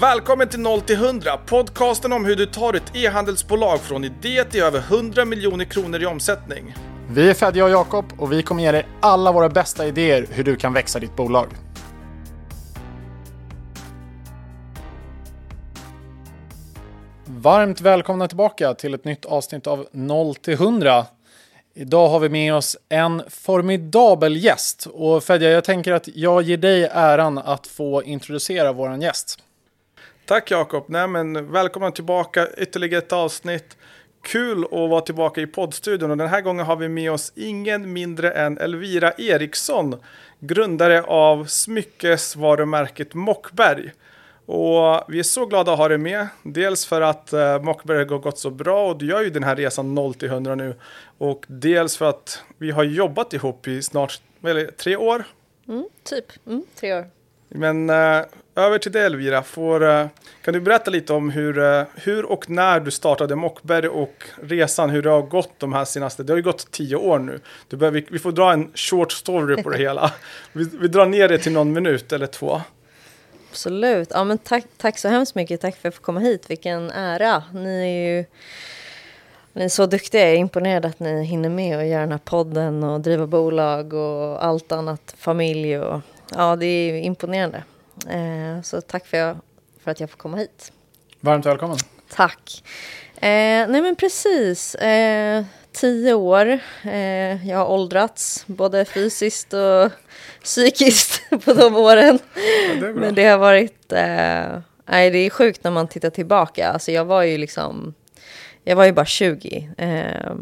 Välkommen till 0 till 100, podcasten om hur du tar ett e-handelsbolag från idé till över 100 miljoner kronor i omsättning. Vi är Fedja och Jakob och vi kommer ge dig alla våra bästa idéer hur du kan växa ditt bolag. Varmt välkomna tillbaka till ett nytt avsnitt av 0 till 100. Idag har vi med oss en formidabel gäst och Fedja, jag tänker att jag ger dig äran att få introducera våran gäst. Tack Jakob, Nej, men välkommen tillbaka, ytterligare ett avsnitt. Kul att vara tillbaka i poddstudion och den här gången har vi med oss ingen mindre än Elvira Eriksson, grundare av smyckesvarumärket Mockberg. Och vi är så glada att ha dig med. Dels för att eh, Mockberg har gått så bra och du gör ju den här resan 0 till 100 nu. Och dels för att vi har jobbat ihop i snart eller, tre år. Mm, typ, mm, tre år. Men eh, över till dig Elvira. Får, eh, kan du berätta lite om hur, eh, hur och när du startade Mockberg och resan, hur det har gått de här senaste, det har ju gått tio år nu. Du bör, vi, vi får dra en short story på det hela. Vi, vi drar ner det till någon minut eller två. Absolut. Ja, men tack, tack så hemskt mycket. Tack för att jag får komma hit. Vilken ära. Ni är ju ni är så duktiga. Jag är imponerad att ni hinner med och göra den här podden och driva bolag och allt annat, familj och ja, det är imponerande. Eh, så tack för, jag, för att jag får komma hit. Varmt välkommen. Tack. Eh, nej men precis. Eh, tio år. Eh, jag har åldrats både fysiskt och psykiskt på de åren. Ja, det men det har varit... Eh, nej, det är sjukt när man tittar tillbaka. Alltså jag var ju liksom... Jag var ju bara 20 eh,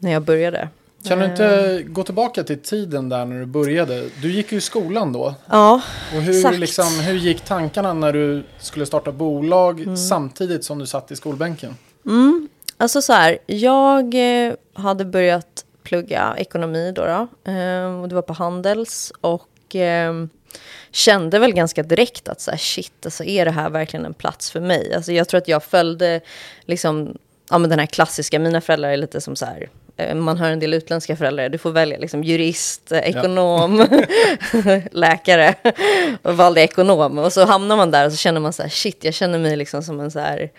när jag började. Kan du inte eh. gå tillbaka till tiden där när du började? Du gick ju i skolan då. Ja, och hur, exakt. Liksom, hur gick tankarna när du skulle starta bolag mm. samtidigt som du satt i skolbänken? Mm. Alltså så här, jag eh, hade börjat plugga ekonomi då. då eh, och det var på Handels. Och eh, kände väl ganska direkt att så här, shit, alltså, är det här verkligen en plats för mig? Alltså, jag tror att jag följde liksom, ja, men den här klassiska, mina föräldrar är lite som så här, man hör en del utländska föräldrar, du får välja liksom jurist, ekonom, ja. läkare. Och valde ekonom. Och så hamnar man där och så känner man så här, shit, jag känner mig liksom som en så här,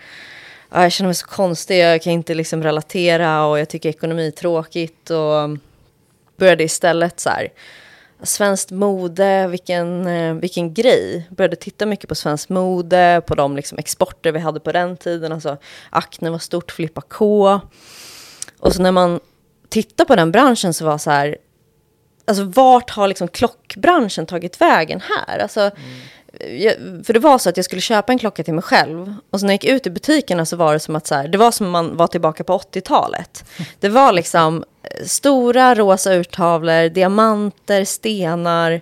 ja, jag känner mig så konstig, jag kan inte liksom relatera och jag tycker ekonomi är tråkigt. Och började istället så här, svenskt mode, vilken, eh, vilken grej. Började titta mycket på svenskt mode, på de liksom exporter vi hade på den tiden. Alltså Acne var stort, Filippa K. Och så när man Titta på den branschen så var så här, alltså vart har liksom klockbranschen tagit vägen här? Alltså, mm. jag, för det var så att jag skulle köpa en klocka till mig själv. Och så när jag gick ut i butikerna så var det som att så här, det var som man var tillbaka på 80-talet. Det var liksom eh, stora rosa urtavlor, diamanter, stenar.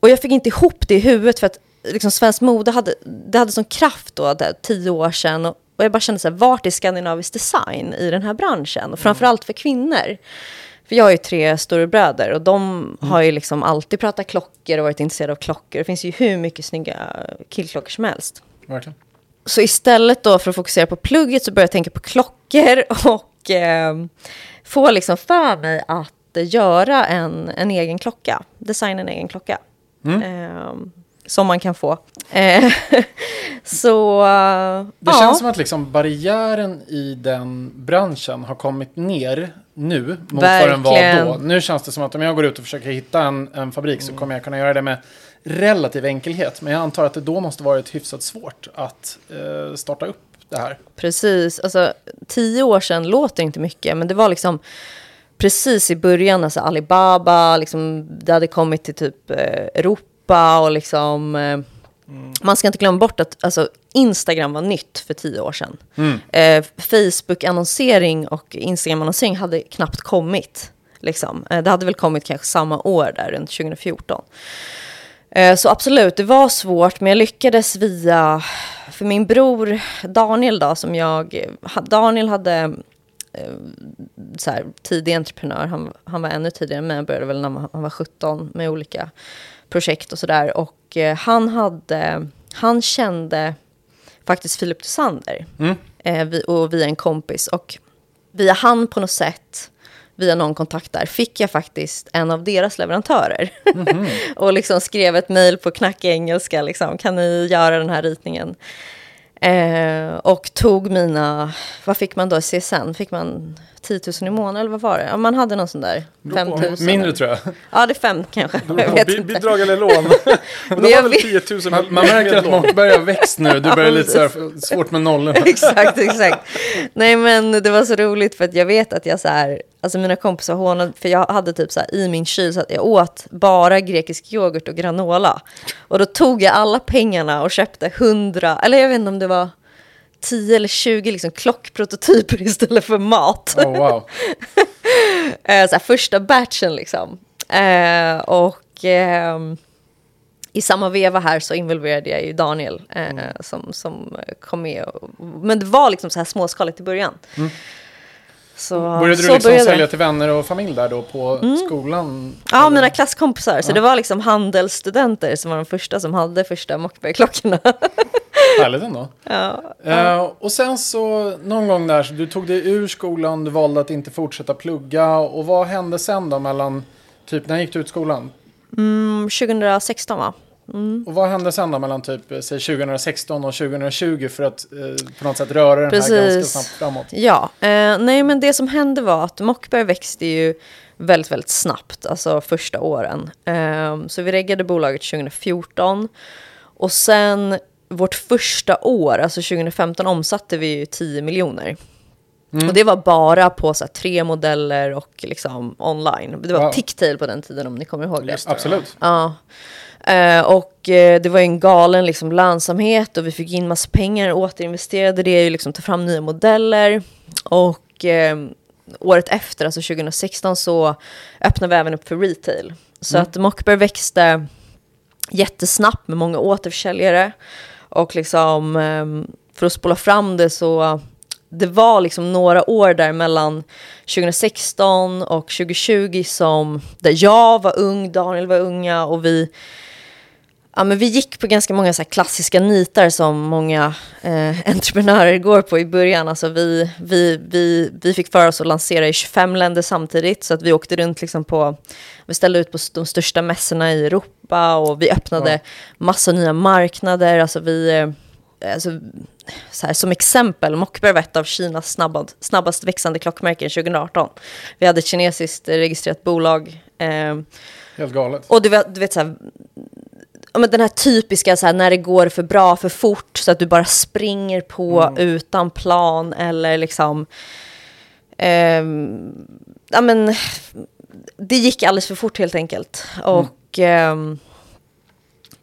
Och jag fick inte ihop det i huvudet för att liksom, svensk mode hade, det hade sån kraft då, där, tio år sedan. Och, och jag bara kände så här, vart är skandinavisk design i den här branschen? Och framförallt för kvinnor. För jag har ju tre storebröder och de mm. har ju liksom alltid pratat klockor och varit intresserade av klockor. Det finns ju hur mycket snygga killklockor som helst. Verkligen. Så istället då för att fokusera på plugget så började jag tänka på klockor och eh, få liksom för mig att göra en, en egen klocka, designa en egen klocka. Mm. Eh, som man kan få. Eh, så, det ja. känns som att liksom barriären i den branschen har kommit ner nu mot Verkligen. vad den var då. Nu känns det som att om jag går ut och försöker hitta en, en fabrik mm. så kommer jag kunna göra det med relativ enkelhet. Men jag antar att det då måste varit hyfsat svårt att eh, starta upp det här. Precis, alltså tio år sedan låter inte mycket, men det var liksom precis i början, alltså Alibaba, liksom, det hade kommit till typ eh, Europa och liksom eh, Mm. Man ska inte glömma bort att alltså, Instagram var nytt för tio år sedan. Mm. Eh, Facebook-annonsering och Instagram-annonsering hade knappt kommit. Liksom. Eh, det hade väl kommit kanske samma år där, runt 2014. Eh, så absolut, det var svårt, men jag lyckades via... För min bror Daniel då, som jag... Daniel hade eh, så här, tidig entreprenör. Han, han var ännu tidigare, men jag började väl när han var 17 med olika projekt och sådär. Och eh, han hade, han kände faktiskt Filip Tysander. Mm. Eh, vi, och via en kompis. Och via han på något sätt via någon kontakt där, fick jag faktiskt en av deras leverantörer. Mm -hmm. och liksom skrev ett mejl på knackig engelska, liksom, kan ni göra den här ritningen? Eh, och tog mina, vad fick man då, CSN? Fick man 10 000 i månaden eller vad var det? Ja, man hade någon sån där 5 000. Mindre tror jag. Ja, det är fem kanske. Bidrag eller lån. Men det var väl 10 000 Man, man märker att Mockberg har växt nu. Du börjar lite så här, svårt med nollorna. exakt, exakt. Nej, men det var så roligt för att jag vet att jag så här, alltså mina kompisar hånade, för jag hade typ så här i min kyl så att jag åt bara grekisk yoghurt och granola. Och då tog jag alla pengarna och köpte 100, eller jag vet inte om det var 10 eller 20 liksom klockprototyper istället för mat. Oh, wow. Eh, så första batchen liksom. Eh, och eh, i samma veva här så involverade jag ju Daniel eh, mm. som, som kom med. Men det var liksom så här småskaligt i början. Mm. Så, började du liksom började. sälja till vänner och familj där då på mm. skolan? Ja, eller? mina klasskompisar. Så ja. det var liksom handelsstudenter som var de första som hade första Mockberg-klockorna. Härligt ändå. Ja, ja. Uh, och sen så någon gång där, så du tog dig ur skolan, du valde att inte fortsätta plugga. Och vad hände sen då mellan, typ när gick du ut skolan? Mm, 2016 va? Mm. Och vad hände sen då mellan typ eh, säg 2016 och 2020 för att eh, på något sätt röra den Precis. här ganska snabbt framåt? Ja, eh, nej men det som hände var att Mockberg växte ju väldigt, väldigt snabbt, alltså första åren. Eh, så vi reggade bolaget 2014 och sen vårt första år, alltså 2015, omsatte vi ju 10 miljoner. Mm. Och det var bara på så här, tre modeller och liksom online. Det var wow. Ticktail på den tiden om ni kommer ihåg det. Just det Absolut. Ja. Uh, och uh, det var en galen liksom, lönsamhet och vi fick in massa pengar, återinvesterade det, liksom, ta fram nya modeller. Och uh, året efter, alltså 2016, så öppnade vi även upp för retail. Så mm. att Mockberg växte jättesnabbt med många återförsäljare. Och liksom, ehm, för att spola fram det så det var liksom några år där mellan 2016 och 2020 som där jag var ung, Daniel var unga och vi Ja, men vi gick på ganska många så klassiska nitar som många eh, entreprenörer går på i början. Alltså vi, vi, vi, vi fick för oss att lansera i 25 länder samtidigt. Så att vi åkte runt liksom på, vi ställde ut på de största mässorna i Europa och vi öppnade ja. massa nya marknader. Alltså vi, eh, alltså, så här, som exempel, Mockberg var ett av Kinas snabbast, snabbast växande klockmärken 2018. Vi hade ett kinesiskt registrerat bolag. Eh, Helt galet. Och du vet, du vet så här, men den här typiska så här, när det går för bra, för fort, så att du bara springer på mm. utan plan eller liksom... Eh, ja, men, det gick alldeles för fort helt enkelt. Mm. Och... Mm. Eh,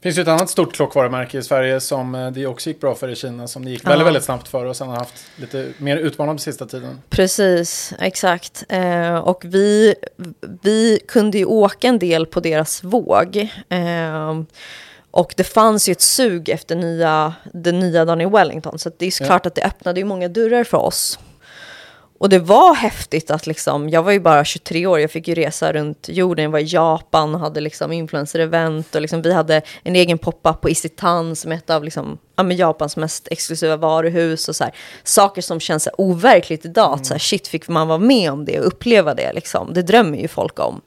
finns ju ett annat stort klockvarumärke i Sverige som eh, det också gick bra för i Kina som det gick väldigt, väldigt snabbt för och sen har haft lite mer utmanande på sista tiden. Precis, exakt. Eh, och vi, vi kunde ju åka en del på deras våg. Eh, och det fanns ju ett sug efter nya, den nya Daniel Wellington, så det är såklart ja. att det öppnade ju många dörrar för oss. Och det var häftigt att liksom, jag var ju bara 23 år, jag fick ju resa runt jorden, jag var i Japan och hade liksom influencer-event och liksom vi hade en egen pop-up på Isitan som är ett av liksom, ja, Japans mest exklusiva varuhus och så här, saker som känns overkligt idag, mm. så här, shit fick man vara med om det och uppleva det liksom, det drömmer ju folk om.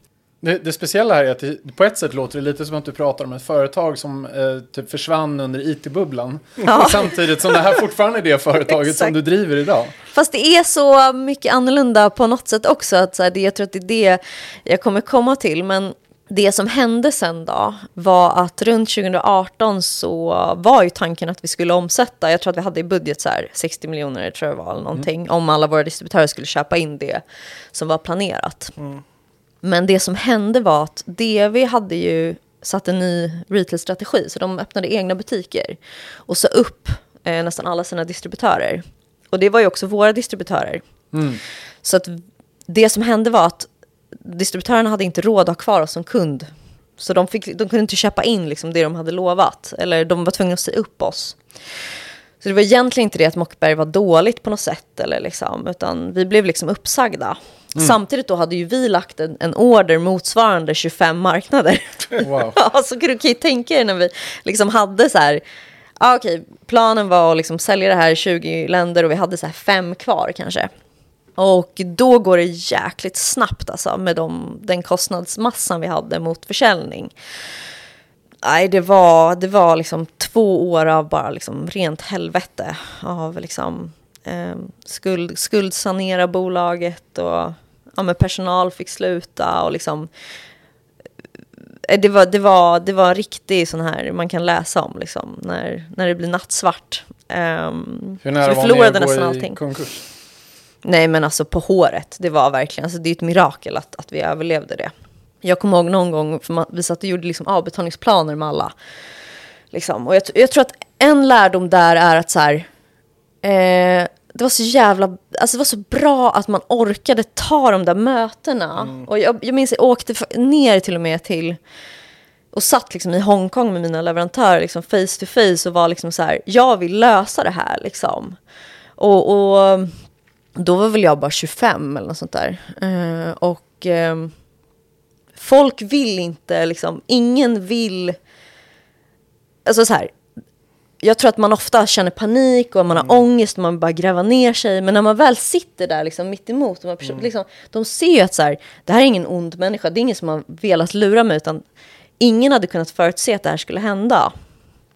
Det, det, speciella här är att det, på ett sätt låter det lite som att du pratar om ett företag som eh, typ försvann under it-bubblan. Ja. Samtidigt som det här fortfarande är det företaget som du driver idag. Fast det är så mycket annorlunda på något sätt också. Att så här, det, jag tror att det är det jag kommer komma till. Men det som hände sen då var att runt 2018 så var ju tanken att vi skulle omsätta, jag tror att vi hade i budget så här 60 miljoner tror jag var eller någonting, mm. om alla våra distributörer skulle köpa in det som var planerat. Mm. Men det som hände var att DV hade ju satt en ny retail-strategi, så de öppnade egna butiker och sa upp eh, nästan alla sina distributörer. Och det var ju också våra distributörer. Mm. Så att det som hände var att distributörerna hade inte råd att ha kvar oss som kund. Så de, fick, de kunde inte köpa in liksom det de hade lovat, eller de var tvungna att säga upp oss. Så det var egentligen inte det att Mockberg var dåligt på något sätt, eller liksom, utan vi blev liksom uppsagda. Mm. Samtidigt då hade ju vi lagt en, en order motsvarande 25 marknader. Wow. ja, så kan du tänka dig när vi liksom hade så här, ah, okej, okay, planen var att liksom sälja det här i 20 länder och vi hade så här fem kvar kanske. Och då går det jäkligt snabbt alltså med de, den kostnadsmassan vi hade mot försäljning. Nej, det var, det var liksom två år av bara liksom rent helvete. Av liksom eh, skuld, skuldsanera bolaget och ja, men personal fick sluta och liksom eh, det var, det var, det var en riktig sån här man kan läsa om liksom, när, när det blir nattsvart. Um, Hur nära var ni att gå i allting. konkurs? Nej men alltså på håret, det var verkligen, alltså, det är ett mirakel att, att vi överlevde det. Jag kommer ihåg någon gång, för man, vi satt och gjorde liksom avbetalningsplaner med alla. Liksom. Och jag, jag, tror att en lärdom där är att så här, eh, det var så jävla, alltså det var så bra att man orkade ta de där mötena. Mm. Och jag, jag minns jag åkte ner till och med till, och satt liksom i Hongkong med mina leverantörer liksom face to face och var liksom så här, jag vill lösa det här liksom. Och, och då var väl jag bara 25 eller något sånt där. Uh, och uh, folk vill inte, liksom, ingen vill... Alltså så här, jag tror att man ofta känner panik och man har mm. ångest och man bara gräva ner sig. Men när man väl sitter där liksom mitt emot, de, mm. liksom, de ser ju att så här, det här är ingen ond människa, det är ingen som har velat lura mig, utan ingen hade kunnat förutse att det här skulle hända.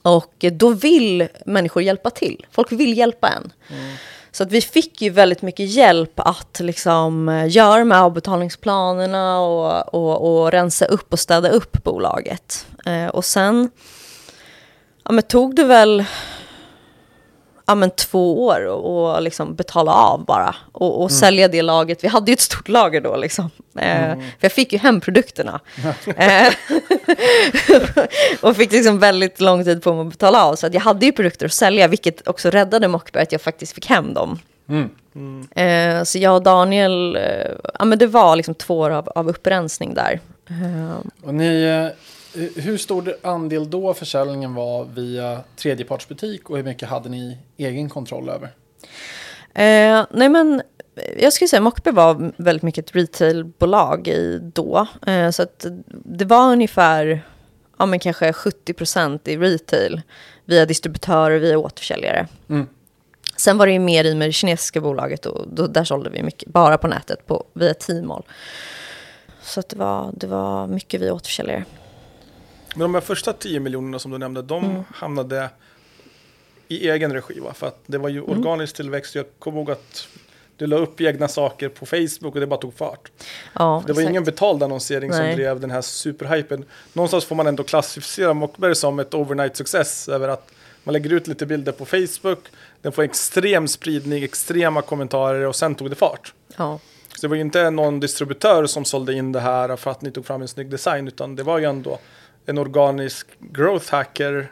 Och då vill människor hjälpa till. Folk vill hjälpa en. Mm. Så att vi fick ju väldigt mycket hjälp att liksom eh, göra här avbetalningsplanerna och, och, och rensa upp och städa upp bolaget. Eh, och sen ja, men tog det väl ja, men två år och, och liksom betala av bara och, och mm. sälja det lagret. Vi hade ju ett stort lager då liksom. Eh, mm. för jag fick ju hem produkterna. Eh, och fick liksom väldigt lång tid på mig att betala av. Så att jag hade ju produkter att sälja, vilket också räddade Mockberg att jag faktiskt fick hem dem. Mm. Eh, så jag och Daniel, eh, ja men det var liksom två år av, av upprensning där. Och ni hur stor andel då försäljningen var via tredjepartsbutik och hur mycket hade ni egen kontroll över? Eh, nej men jag skulle säga Mockberg var väldigt mycket ett retailbolag i då. Eh, så att det var ungefär ja, men kanske 70 procent i retail via distributörer, via återförsäljare. Mm. Sen var det ju mer i med det kinesiska bolaget och då, där sålde vi mycket bara på nätet på, via Tmall. Så att det, var, det var mycket via återförsäljare. Men de här första 10 miljonerna som du nämnde, de mm. hamnade i egen regi va? För att det var ju mm. organisk tillväxt. Jag kommer ihåg att du la upp egna saker på Facebook och det bara tog fart. Ja, det var exakt. ingen betald annonsering Nej. som drev den här superhypen. Någonstans får man ändå klassificera Mockberg som ett overnight success över att man lägger ut lite bilder på Facebook, den får extrem spridning, extrema kommentarer och sen tog det fart. Ja. Så det var ju inte någon distributör som sålde in det här för att ni tog fram en snygg design, utan det var ju ändå en organisk growth hacker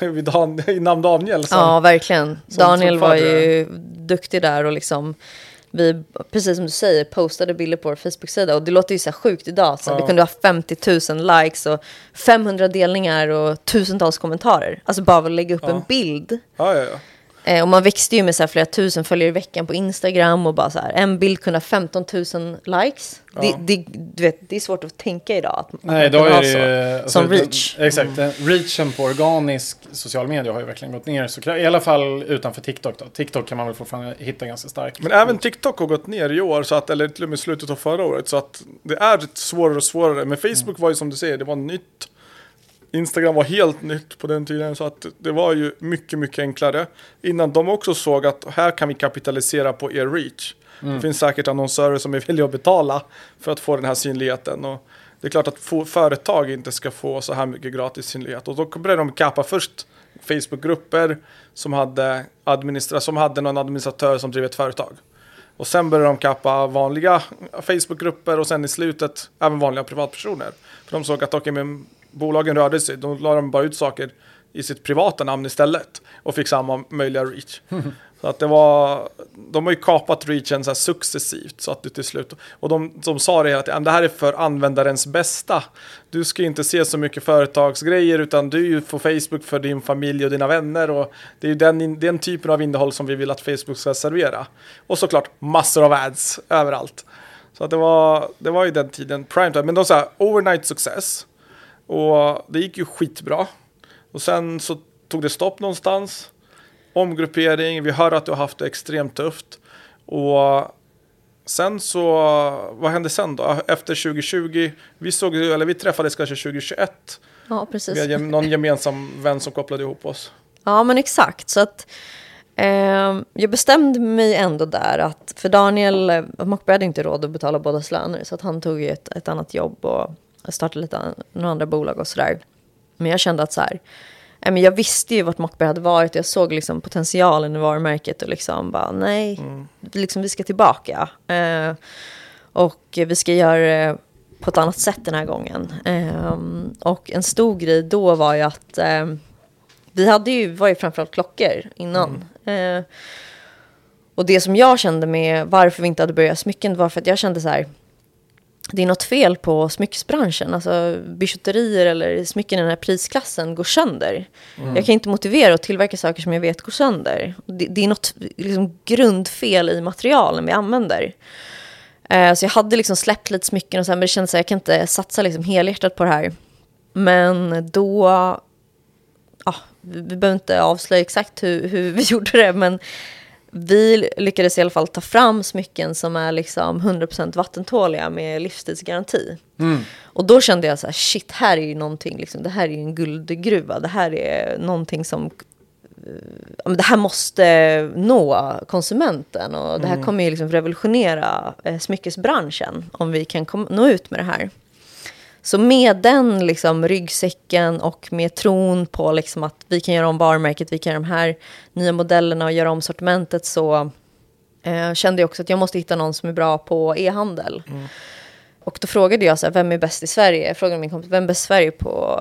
i namn Daniel. Som, ja, verkligen. Daniel var ju duktig där och liksom vi, precis som du säger, postade bilder på vår Facebook-sida och det låter ju så här sjukt idag. Så ja. Vi kunde ha 50 000 likes och 500 delningar och tusentals kommentarer. Alltså bara att lägga upp ja. en bild. Ja, ja, ja. Eh, och man växte ju med så här flera tusen följare i veckan på Instagram och bara så här, en bild kunde ha 15 000 likes. Ja. Det, det, du vet, det är svårt att tänka idag att Nej, då är det så. Alltså, som reach. Den, exakt, mm. reachen på organisk social media har ju verkligen gått ner. Så, I alla fall utanför TikTok då. TikTok kan man väl fortfarande hitta ganska starkt. Men även TikTok har gått ner i år, så att, eller till och med slutet av förra året. Så att det är svårare och svårare. Men Facebook mm. var ju som du säger, det var nytt. Instagram var helt nytt på den tiden så att det var ju mycket, mycket enklare. Innan de också såg att här kan vi kapitalisera på er reach. Mm. Det finns säkert annonsörer som är villiga att betala för att få den här synligheten. Och det är klart att företag inte ska få så här mycket gratis synlighet. Och då började de kappa först Facebookgrupper som hade, administra som hade någon administratör som drev ett företag. Och sen började de kappa vanliga Facebookgrupper och sen i slutet även vanliga privatpersoner. För de såg att okay, men bolagen rörde sig, då la de bara ut saker i sitt privata namn istället och fick samma möjliga reach. Så att det var, de har ju kapat reachen så här successivt så att det till slut, och de, de sa det hela tiden, det här är för användarens bästa. Du ska inte se så mycket företagsgrejer utan du är ju på Facebook för din familj och dina vänner och det är ju den, den typen av innehåll som vi vill att Facebook ska servera. Och såklart massor av ads överallt. Så att det var, det var ju den tiden, prime time, men de sa overnight success. Och det gick ju skitbra. Och sen så tog det stopp någonstans. Omgruppering, vi hör att du har haft det extremt tufft. Och sen så, vad hände sen då? Efter 2020, vi, såg, eller vi träffades kanske 2021. Ja, precis. Vi hade någon gemensam vän som kopplade ihop oss. Ja, men exakt. Så att eh, jag bestämde mig ändå där att, för Daniel, eh, Mockberg hade inte råd att betala bådas löner, så att han tog ett, ett annat jobb och startade lite några andra bolag och sådär. Men jag kände att så här, jag visste ju vart Mockberg hade varit. Jag såg liksom potentialen i varumärket och liksom bara nej, mm. liksom, vi ska tillbaka. Eh, och vi ska göra det på ett annat sätt den här gången. Eh, och en stor grej då var ju att eh, vi hade ju, var ju framförallt klockor innan. Mm. Eh, och det som jag kände med varför vi inte hade börjat smycken var för att jag kände så här, det är något fel på smyckesbranschen. Alltså bijouterier eller smycken i den här prisklassen går sönder. Mm. Jag kan inte motivera att tillverka saker som jag vet går sönder. Det, det är något liksom, grundfel i materialen vi använder. Eh, så jag hade liksom släppt lite smycken och sen, men det kändes att jag kan inte satsa liksom helhjärtat på det här. Men då, ja, vi behöver inte avslöja exakt hur, hur vi gjorde det, men vi lyckades i alla fall ta fram smycken som är liksom 100% vattentåliga med livstidsgaranti. Mm. Och då kände jag så här, shit, här är ju någonting, liksom, det här är ju en guldgruva, det här är någonting som eh, det här måste nå konsumenten och det här mm. kommer ju liksom revolutionera eh, smyckesbranschen om vi kan nå ut med det här. Så med den liksom, ryggsäcken och med tron på liksom, att vi kan göra om varumärket, vi kan göra de här nya modellerna och göra om sortimentet så eh, kände jag också att jag måste hitta någon som är bra på e-handel. Mm. Och då frågade jag så här, vem är bäst i Sverige? Jag frågade min kompis, vem är bäst i Sverige på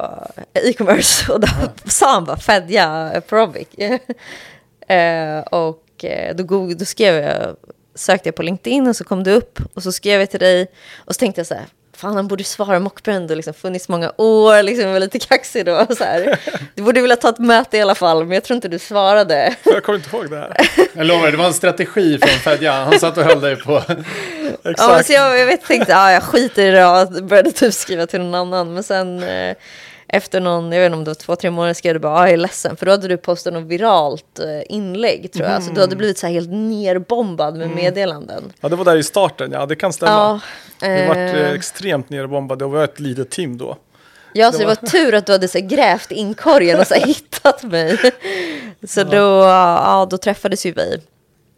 e-commerce? Och då mm. sa han bara Fedja Provic. eh, och eh, då, då skrev jag, sökte jag på LinkedIn och så kom det upp och så skrev jag till dig och så tänkte jag så här, fan han borde svara Mockbrand och liksom funnits många år, liksom var lite kaxig då. Så här. Du borde vilja ta ett möte i alla fall, men jag tror inte du svarade. Jag kommer inte ihåg det här. Jag lovar, det var en strategi från Fedja, han satt och höll dig på. Exakt. Ja, så jag, jag vet, tänkte, ja, jag skiter i det och började typ skriva till någon annan, men sen eh, efter någon, jag vet inte om det var två, tre månader skrev du bara, ah, jag är ledsen, för då hade du postat något viralt eh, inlägg tror jag. Mm. Så du hade blivit så här helt nerbombad med mm. meddelanden. Ja, det var där i starten, ja, det kan stämma. Ja, vi vart eh, extremt nerbombade och vi var ett litet team då. Ja, så det var, var tur att du hade så grävt in korgen och så hittat mig. Så då, ja, då träffades ju vi.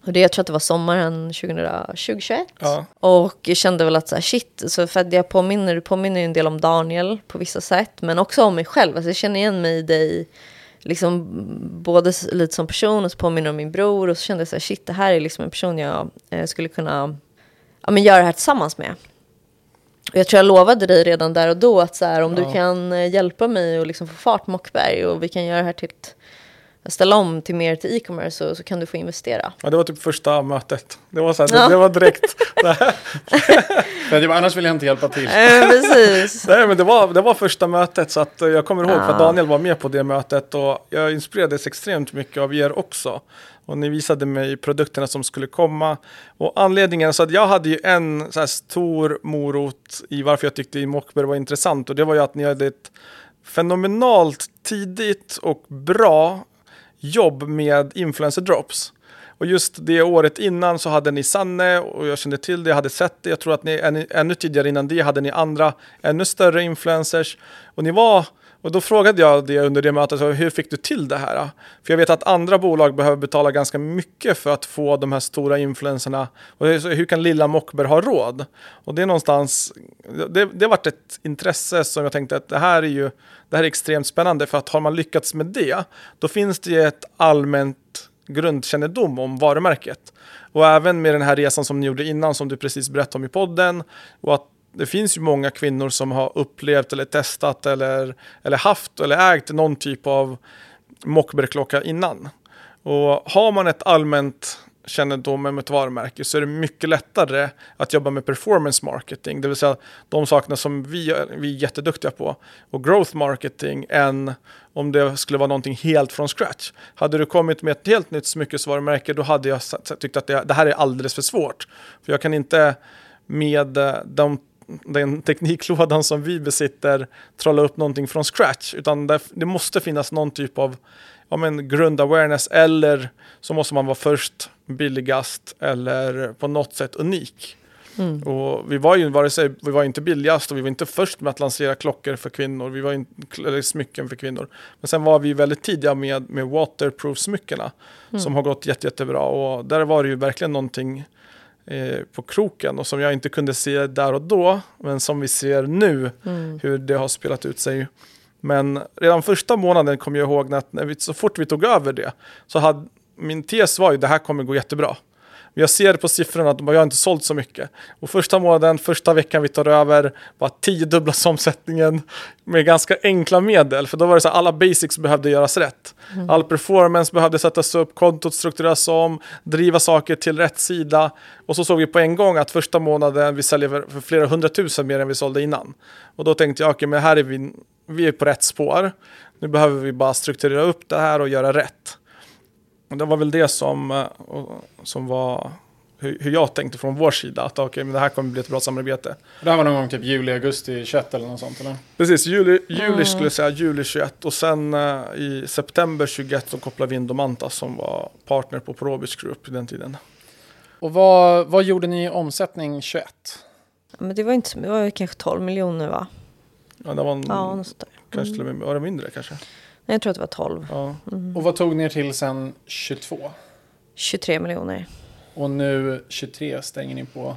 Och det, jag tror att det var sommaren 2021. Ja. Och jag kände väl att så här, shit, så för att jag påminner, påminner ju en del om Daniel på vissa sätt. Men också om mig själv. Alltså jag känner igen mig i dig. Liksom både lite som person och så påminner om min bror. Och så kände jag så här, shit, det här är liksom en person jag eh, skulle kunna ja, men göra det här tillsammans med. Och jag tror jag lovade dig redan där och då att så här, om ja. du kan eh, hjälpa mig och liksom få fart Mockberg och vi kan göra det här till ett ställa om till mer till e-commerce så, så, kan du få investera. Ja, det var typ första mötet. Det var, så här, ja. det, det, var direkt. det var, annars vill jag inte hjälpa till. Eh, precis. Nej, men det var, det var första mötet så att jag kommer ihåg ja. för Daniel var med på det mötet och jag inspirerades extremt mycket av er också. Och ni visade mig produkterna som skulle komma. Och anledningen, så att jag hade ju en så stor morot i varför jag tyckte Mockberg var intressant och det var ju att ni hade ett fenomenalt tidigt och bra jobb med influencer drops. Och just det året innan så hade ni Sanne och jag kände till det, jag hade sett det. Jag tror att ni ännu, ännu tidigare innan det hade ni andra ännu större influencers. Och ni var, och då frågade jag det under det mötet, så hur fick du till det här? För jag vet att andra bolag behöver betala ganska mycket för att få de här stora influenserna. Och hur kan lilla Mockberg ha råd? Och det är någonstans, det, det har varit ett intresse som jag tänkte att det här är ju det här är extremt spännande för att har man lyckats med det, då finns det ett allmänt grundkännedom om varumärket. Och även med den här resan som ni gjorde innan, som du precis berättade om i podden, och att det finns ju många kvinnor som har upplevt eller testat eller, eller haft eller ägt någon typ av Mockbergklocka innan. Och har man ett allmänt kännedom om ett varumärke så är det mycket lättare att jobba med performance marketing, det vill säga de sakerna som vi, vi är jätteduktiga på, och growth marketing än om det skulle vara någonting helt från scratch. Hade du kommit med ett helt nytt smyckesvarumärke då hade jag tyckt att det, det här är alldeles för svårt. För jag kan inte med de den tekniklådan som vi besitter trolla upp någonting från scratch, utan det, det måste finnas någon typ av ja, men grund-awareness eller så måste man vara först, billigast eller på något sätt unik. Mm. Och vi var ju vare sig, vi var inte billigast och vi var inte först med att lansera klockor för kvinnor, vi var inte, eller smycken för kvinnor. Men sen var vi väldigt tidiga med, med waterproof-smyckena mm. som har gått jätte, jättebra och där var det ju verkligen någonting på kroken och som jag inte kunde se där och då, men som vi ser nu mm. hur det har spelat ut sig. Men redan första månaden kommer jag ihåg att när vi, så fort vi tog över det så hade min tes var ju det här kommer gå jättebra. Jag ser på siffrorna att jag har inte sålt så mycket. Och första månaden, första veckan vi tar över var tio dubbla omsättningen med ganska enkla medel. För då var det så att alla basics behövde göras rätt. Mm. All performance behövde sättas upp, kontot struktureras om, driva saker till rätt sida. Och så såg vi på en gång att första månaden vi säljer för flera hundratusen mer än vi sålde innan. Och då tänkte jag, okej, okay, men här är vi, vi är på rätt spår. Nu behöver vi bara strukturera upp det här och göra rätt. Och det var väl det som, eh, som var hur, hur jag tänkte från vår sida. Att okay, men det här kommer bli ett bra samarbete. Det här var någon gång typ juli, augusti 21 eller något sånt eller? Precis, juli, juli mm. skulle jag säga, juli 21. Och sen uh, i september 21 så kopplade vi in Domanta som var partner på Probic Group i den tiden. Och vad, vad gjorde ni i omsättning 21? men det var inte det var kanske 12 miljoner va? Ja, det var en, ja, något där. Kanske till och med, var det mindre kanske? Nej, jag tror att det var 12. Ja. Mm. Och vad tog ni er till sen 22? 23 miljoner. Och nu 23 stänger ni på?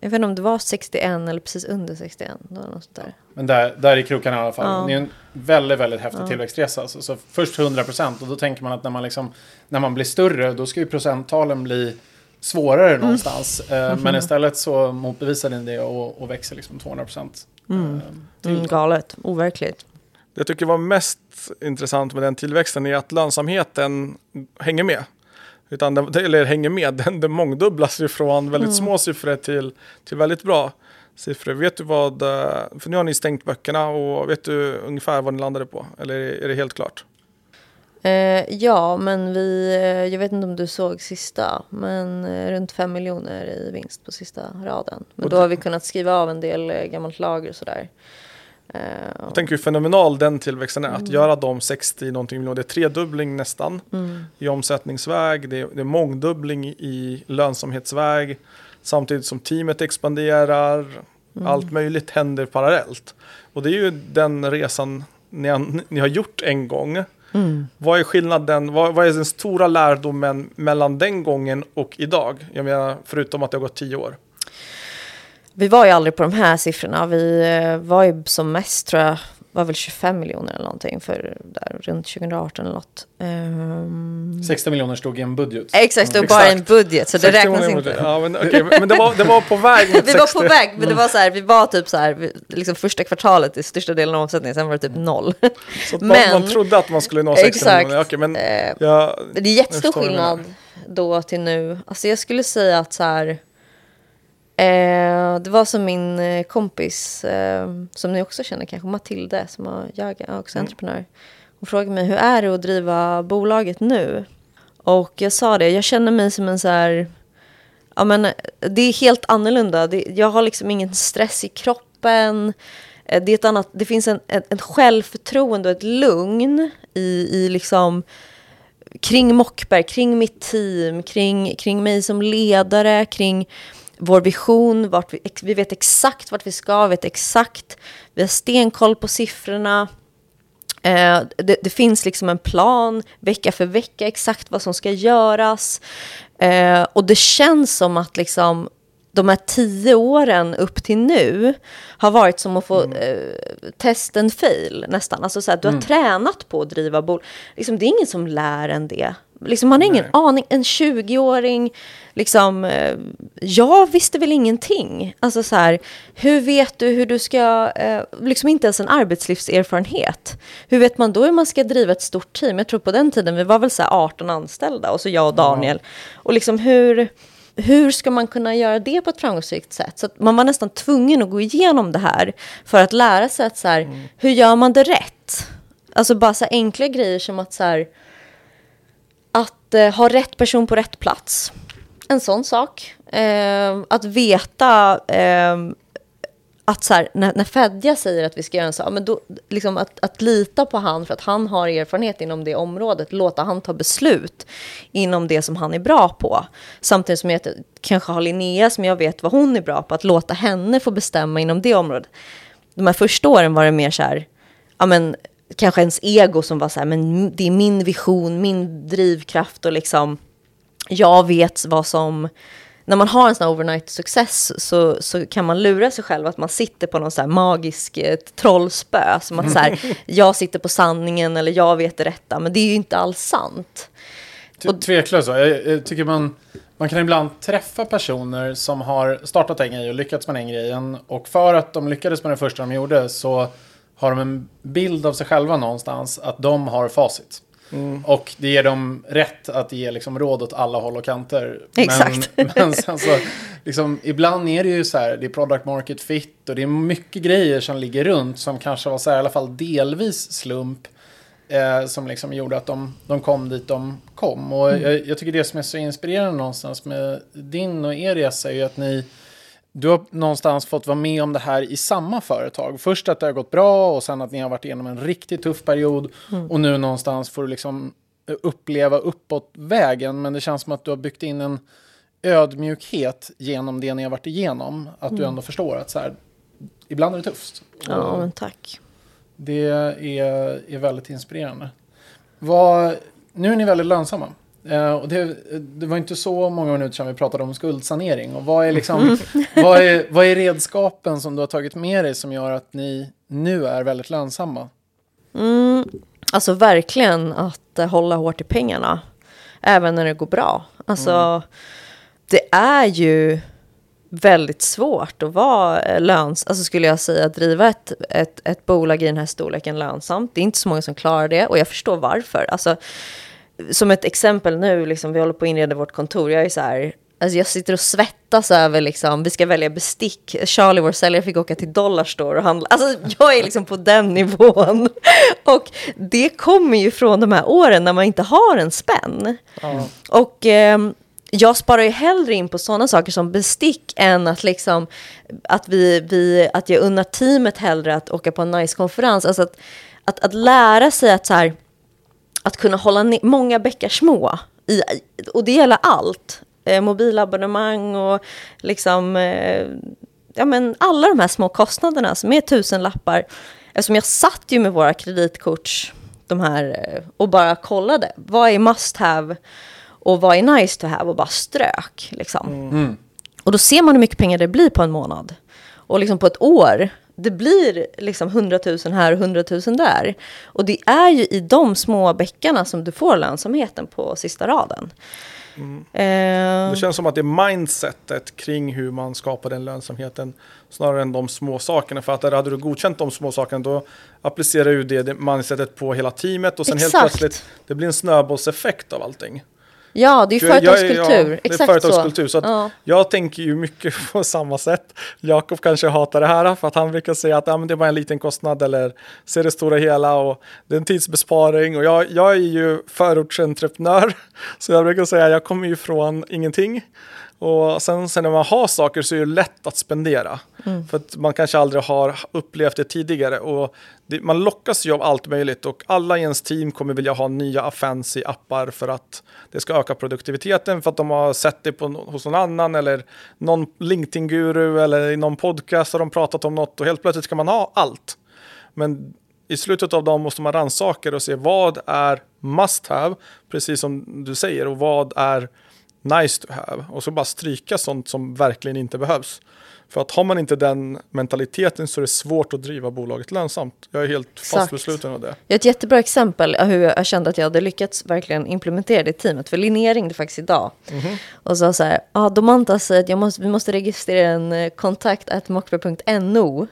Jag vet inte om det var 61 eller precis under 61. något där. Men där, där i krokarna i alla fall. Ja. Det är en väldigt, väldigt häftig ja. tillväxtresa. Alltså. Så först 100 procent och då tänker man att när man, liksom, när man blir större då ska ju procenttalen bli svårare mm. någonstans. Mm. Men istället så motbevisar ni det och, och växer liksom 200 procent. Mm. Eh, mm, galet, overkligt. Det jag tycker var mest intressant med den tillväxten är att lönsamheten hänger med. Utan den, eller hänger med, den, den mångdubblas från väldigt mm. små siffror till, till väldigt bra siffror. Vet du vad, eh, för nu har ni stängt böckerna och vet du ungefär vad ni landade på? Eller är det helt klart? Eh, ja, men vi, eh, jag vet inte om du såg sista, men eh, runt 5 miljoner i vinst på sista raden. Men då har vi kunnat skriva av en del gammalt lager och sådär. Jag tänker hur fenomenal den tillväxten är. Mm. Att göra de 60 någonting miljoner. Det är tredubbling nästan mm. i omsättningsväg. Det är, det är mångdubbling i lönsamhetsväg. Samtidigt som teamet expanderar. Mm. Allt möjligt händer parallellt. Och det är ju den resan ni har, ni har gjort en gång. Mm. Vad är skillnaden, vad, vad, är den stora lärdomen mellan den gången och idag? Jag menar, förutom att det har gått tio år. Vi var ju aldrig på de här siffrorna. Vi eh, var ju som mest, tror jag, var väl 25 miljoner eller någonting för där, runt 2018 eller något. Um... Ehm, 60 miljoner stod i en budget. Exakt, det var bara en budget så det räknas inte. Ja, men, okay, men det, var, det var på väg mot 60. Vi var på väg, men det var så här, vi var typ så här, liksom första kvartalet i största delen av omsättningen, sen var det typ noll. Så men, man, trodde att man skulle nå 60 exakt, miljoner. Okay, men, eh, ja, det är jättestor skillnad då till nu. Alltså jag skulle säga att så här, Eh, det var som min eh, kompis, eh, som ni också känner kanske, Matilde, som har jag är också mm. entreprenör. Hon frågade mig hur är det att driva bolaget nu? Och jag sa det, jag känner mig som en så här, ja men det är helt annorlunda. Det, jag har liksom ingen stress i kroppen. Eh, det, är ett annat, det finns en, ett, ett självförtroende och ett lugn i, i liksom kring Mockberg, kring mitt team, kring, kring mig som ledare, kring vår vision, vart vi, vi vet exakt vart vi ska, vi vet exakt, vi har stenkoll på siffrorna. Eh, det, det, finns liksom en plan vecka för vecka exakt vad som ska göras. Eh, och det känns som att liksom de här tio åren upp till nu har varit som att få mm. eh, test and fail nästan. Alltså så här, du har mm. tränat på att driva bolag. Liksom, det är ingen som lär en det. Liksom, man har ingen aning. En 20-åring, liksom, eh, jag visste väl ingenting. Alltså så här, hur vet du hur du ska, eh, liksom inte ens en arbetslivserfarenhet. Hur vet man då hur man ska driva ett stort team? Jag tror på den tiden, vi var väl så 18 anställda och så jag och Daniel. Mm. Och liksom hur hur ska man kunna göra det på ett framgångsrikt sätt? Så man var nästan tvungen att gå igenom det här för att lära sig att så här, mm. hur gör man det rätt? Alltså bara så enkla grejer som att så här, att eh, ha rätt person på rätt plats. En sån sak. Eh, att veta eh, att så här, när, när Fedja säger att vi ska göra en sak, men då, liksom att, att lita på han för att han har erfarenhet inom det området, låta han ta beslut inom det som han är bra på. Samtidigt som jag kanske har Linnea som jag vet vad hon är bra på, att låta henne få bestämma inom det området. De här första åren var det mer så här, ja men kanske ens ego som var så här, men det är min vision, min drivkraft och liksom jag vet vad som när man har en sån här overnight success så, så kan man lura sig själv att man sitter på någon sån här magisk eh, trollspö. Som att så här, jag sitter på sanningen eller jag vet det rätta. Men det är ju inte alls sant. Tveklöst så. Jag, jag, tycker man, man kan ibland träffa personer som har startat en grej och lyckats med den grejen. Och för att de lyckades med det första de gjorde så har de en bild av sig själva någonstans att de har facit. Mm. Och det ger dem rätt att ge liksom råd åt alla håll och kanter. Exakt. Men, men sen så, liksom, ibland är det ju så här, det är product market fit och det är mycket grejer som ligger runt som kanske var så här, i alla fall delvis slump. Eh, som liksom gjorde att de, de kom dit de kom. Och mm. jag, jag, tycker det som är så inspirerande någonstans med din och er resa är ju att ni du har någonstans fått vara med om det här i samma företag. Först att det har gått bra och sen att ni har varit igenom en riktigt tuff period. Mm. Och nu någonstans får du liksom uppleva uppåt vägen. Men det känns som att du har byggt in en ödmjukhet genom det ni har varit igenom. Att mm. du ändå förstår att så här, ibland är det tufft. Ja, men tack. Det är, är väldigt inspirerande. Vad, nu är ni väldigt lönsamma. Uh, och det, det, var inte så många minuter sedan vi pratade om skuldsanering. Och vad är, liksom, vad, är, vad är redskapen som du har tagit med dig som gör att ni nu är väldigt lönsamma? Mm, alltså verkligen att uh, hålla hårt i pengarna. Även när det går bra. Alltså, mm. det är ju väldigt svårt att vara eh, lönsamt, alltså skulle jag säga, att driva ett, ett, ett bolag i den här storleken lönsamt. Det är inte så många som klarar det och jag förstår varför. Alltså, som ett exempel nu, liksom, vi håller på att inreda vårt kontor. Jag är så här, alltså jag sitter och svettas över, liksom, vi ska välja bestick. Charlie, vår säljare, fick åka till Dollarstore och handla. Alltså jag är liksom på den nivån. Och det kommer ju från de här åren när man inte har en spänn. Mm. Och eh, jag sparar ju hellre in på sådana saker som bestick än att liksom att vi, vi att jag unnar teamet hellre att åka på en nice konferens. Alltså att, att, att lära sig att så här att kunna hålla ner många bäckar små. I, och det gäller allt. Eh, mobilabonnemang och liksom, eh, ja men alla de här små kostnaderna som är tusen lappar. Eftersom jag satt ju med våra kreditkort de här, eh, och bara kollade. Vad är must have och vad är nice to have och bara strök. Liksom. Mm. Och då ser man hur mycket pengar det blir på en månad. Och liksom på ett år det blir liksom 100 000 här och 100 000 där. Och det är ju i de små bäckarna som du får lönsamheten på sista raden. Mm. Eh. Det känns som att det är mindsetet kring hur man skapar den lönsamheten snarare än de små sakerna. För att där hade du godkänt de små sakerna då applicerar du det mindsetet på hela teamet och sen Exakt. helt plötsligt det blir en snöbollseffekt av allting. Ja, det är ju företagskultur. Ja, det är företagskultur. Så, så ja. jag tänker ju mycket på samma sätt. Jakob kanske hatar det här för att han brukar säga att ja, det var en liten kostnad eller ser det stora hela och det är en tidsbesparing. Och jag, jag är ju förortsentreprenör så jag brukar säga att jag kommer ju från ingenting. Och sen, sen när man har saker så är det lätt att spendera. Mm. För att man kanske aldrig har upplevt det tidigare. Och det, man lockas ju av allt möjligt och alla i ens team kommer vilja ha nya fancy appar för att det ska öka produktiviteten för att de har sett det på, hos någon annan eller någon LinkedIn-guru eller i någon podcast har de pratat om något och helt plötsligt ska man ha allt. Men i slutet av dagen måste man rannsaka och se vad är must have, precis som du säger, och vad är nice to have. Och så bara stryka sånt som verkligen inte behövs. För att har man inte den mentaliteten så är det svårt att driva bolaget lönsamt. Jag är helt fast besluten av det. Jag har ett jättebra exempel hur jag kände att jag hade lyckats verkligen implementera det i teamet. För Linnea ringde faktiskt idag mm -hmm. och sa så här, ja ah, Domanta säger att jag måste, vi måste registrera en eh, kontakt mockberg.no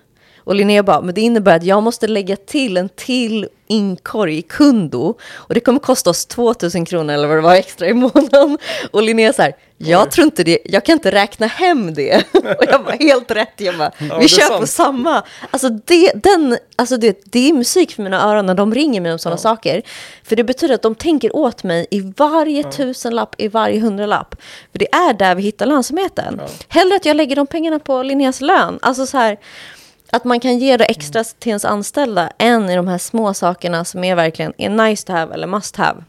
och Linnea bara, men det innebär att jag måste lägga till en till inkorg i kundo och det kommer kosta oss 2000 kronor eller vad det var extra i månaden. Och Linnea så här, jag tror inte det, jag kan inte räkna hem det. och jag var helt rätt, jag bara, ja, vi kör på samma. Alltså, det, den, alltså det, det är musik för mina öron när de ringer mig om sådana ja. saker. För det betyder att de tänker åt mig i varje ja. tusenlapp, i varje hundralapp. För det är där vi hittar lönsamheten. Ja. Hellre att jag lägger de pengarna på Linneas lön. Alltså så här, att man kan ge det extra till ens anställda än i de här små sakerna som är verkligen är nice to have eller must have.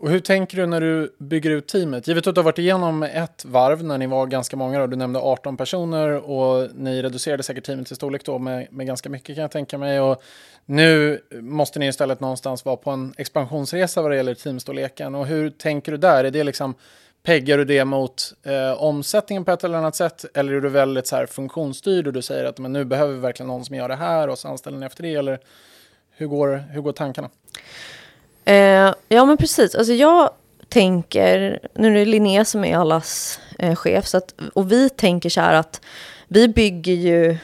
Och hur tänker du när du bygger ut teamet? Givet att du har varit igenom ett varv när ni var ganska många, då, du nämnde 18 personer och ni reducerade säkert teamet i storlek då med, med ganska mycket kan jag tänka mig. Och nu måste ni istället någonstans vara på en expansionsresa vad det gäller teamstorleken. Och hur tänker du där? Är det liksom, peggar du det mot eh, omsättningen på ett eller annat sätt? Eller är du väldigt så här funktionsstyrd och du säger att men nu behöver vi verkligen någon som gör det här och så anställer ni efter det? Eller hur går, hur går tankarna? Eh, ja, men precis. Alltså jag tänker, nu är det Linnea som är allas eh, chef, så att, och vi tänker så här att vi bygger ju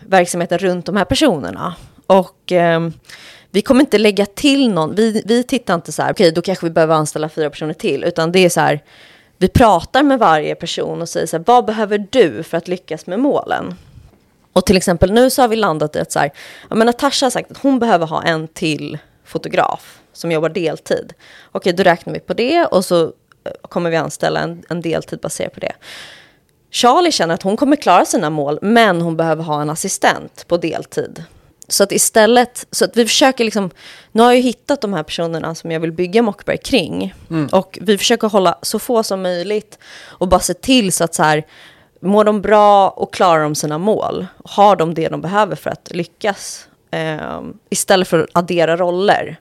verksamheten runt de här personerna. Och eh, vi kommer inte lägga till någon, vi, vi tittar inte så här, okej, okay, då kanske vi behöver anställa fyra personer till, utan det är så här, vi pratar med varje person och säger så här, vad behöver du för att lyckas med målen? Och till exempel nu så har vi landat i att så här, ja men Natasha har sagt att hon behöver ha en till fotograf som jobbar deltid. Okej, då räknar vi på det och så eh, kommer vi anställa en, en deltid baserat på det. Charlie känner att hon kommer klara sina mål, men hon behöver ha en assistent på deltid. Så att istället, så att vi försöker liksom, nu har jag hittat de här personerna som jag vill bygga Mockberg kring. Mm. Och vi försöker hålla så få som möjligt och bara se till så att så här, mår de bra och klarar de sina mål? Har de det de behöver för att lyckas? Eh, istället för att addera roller.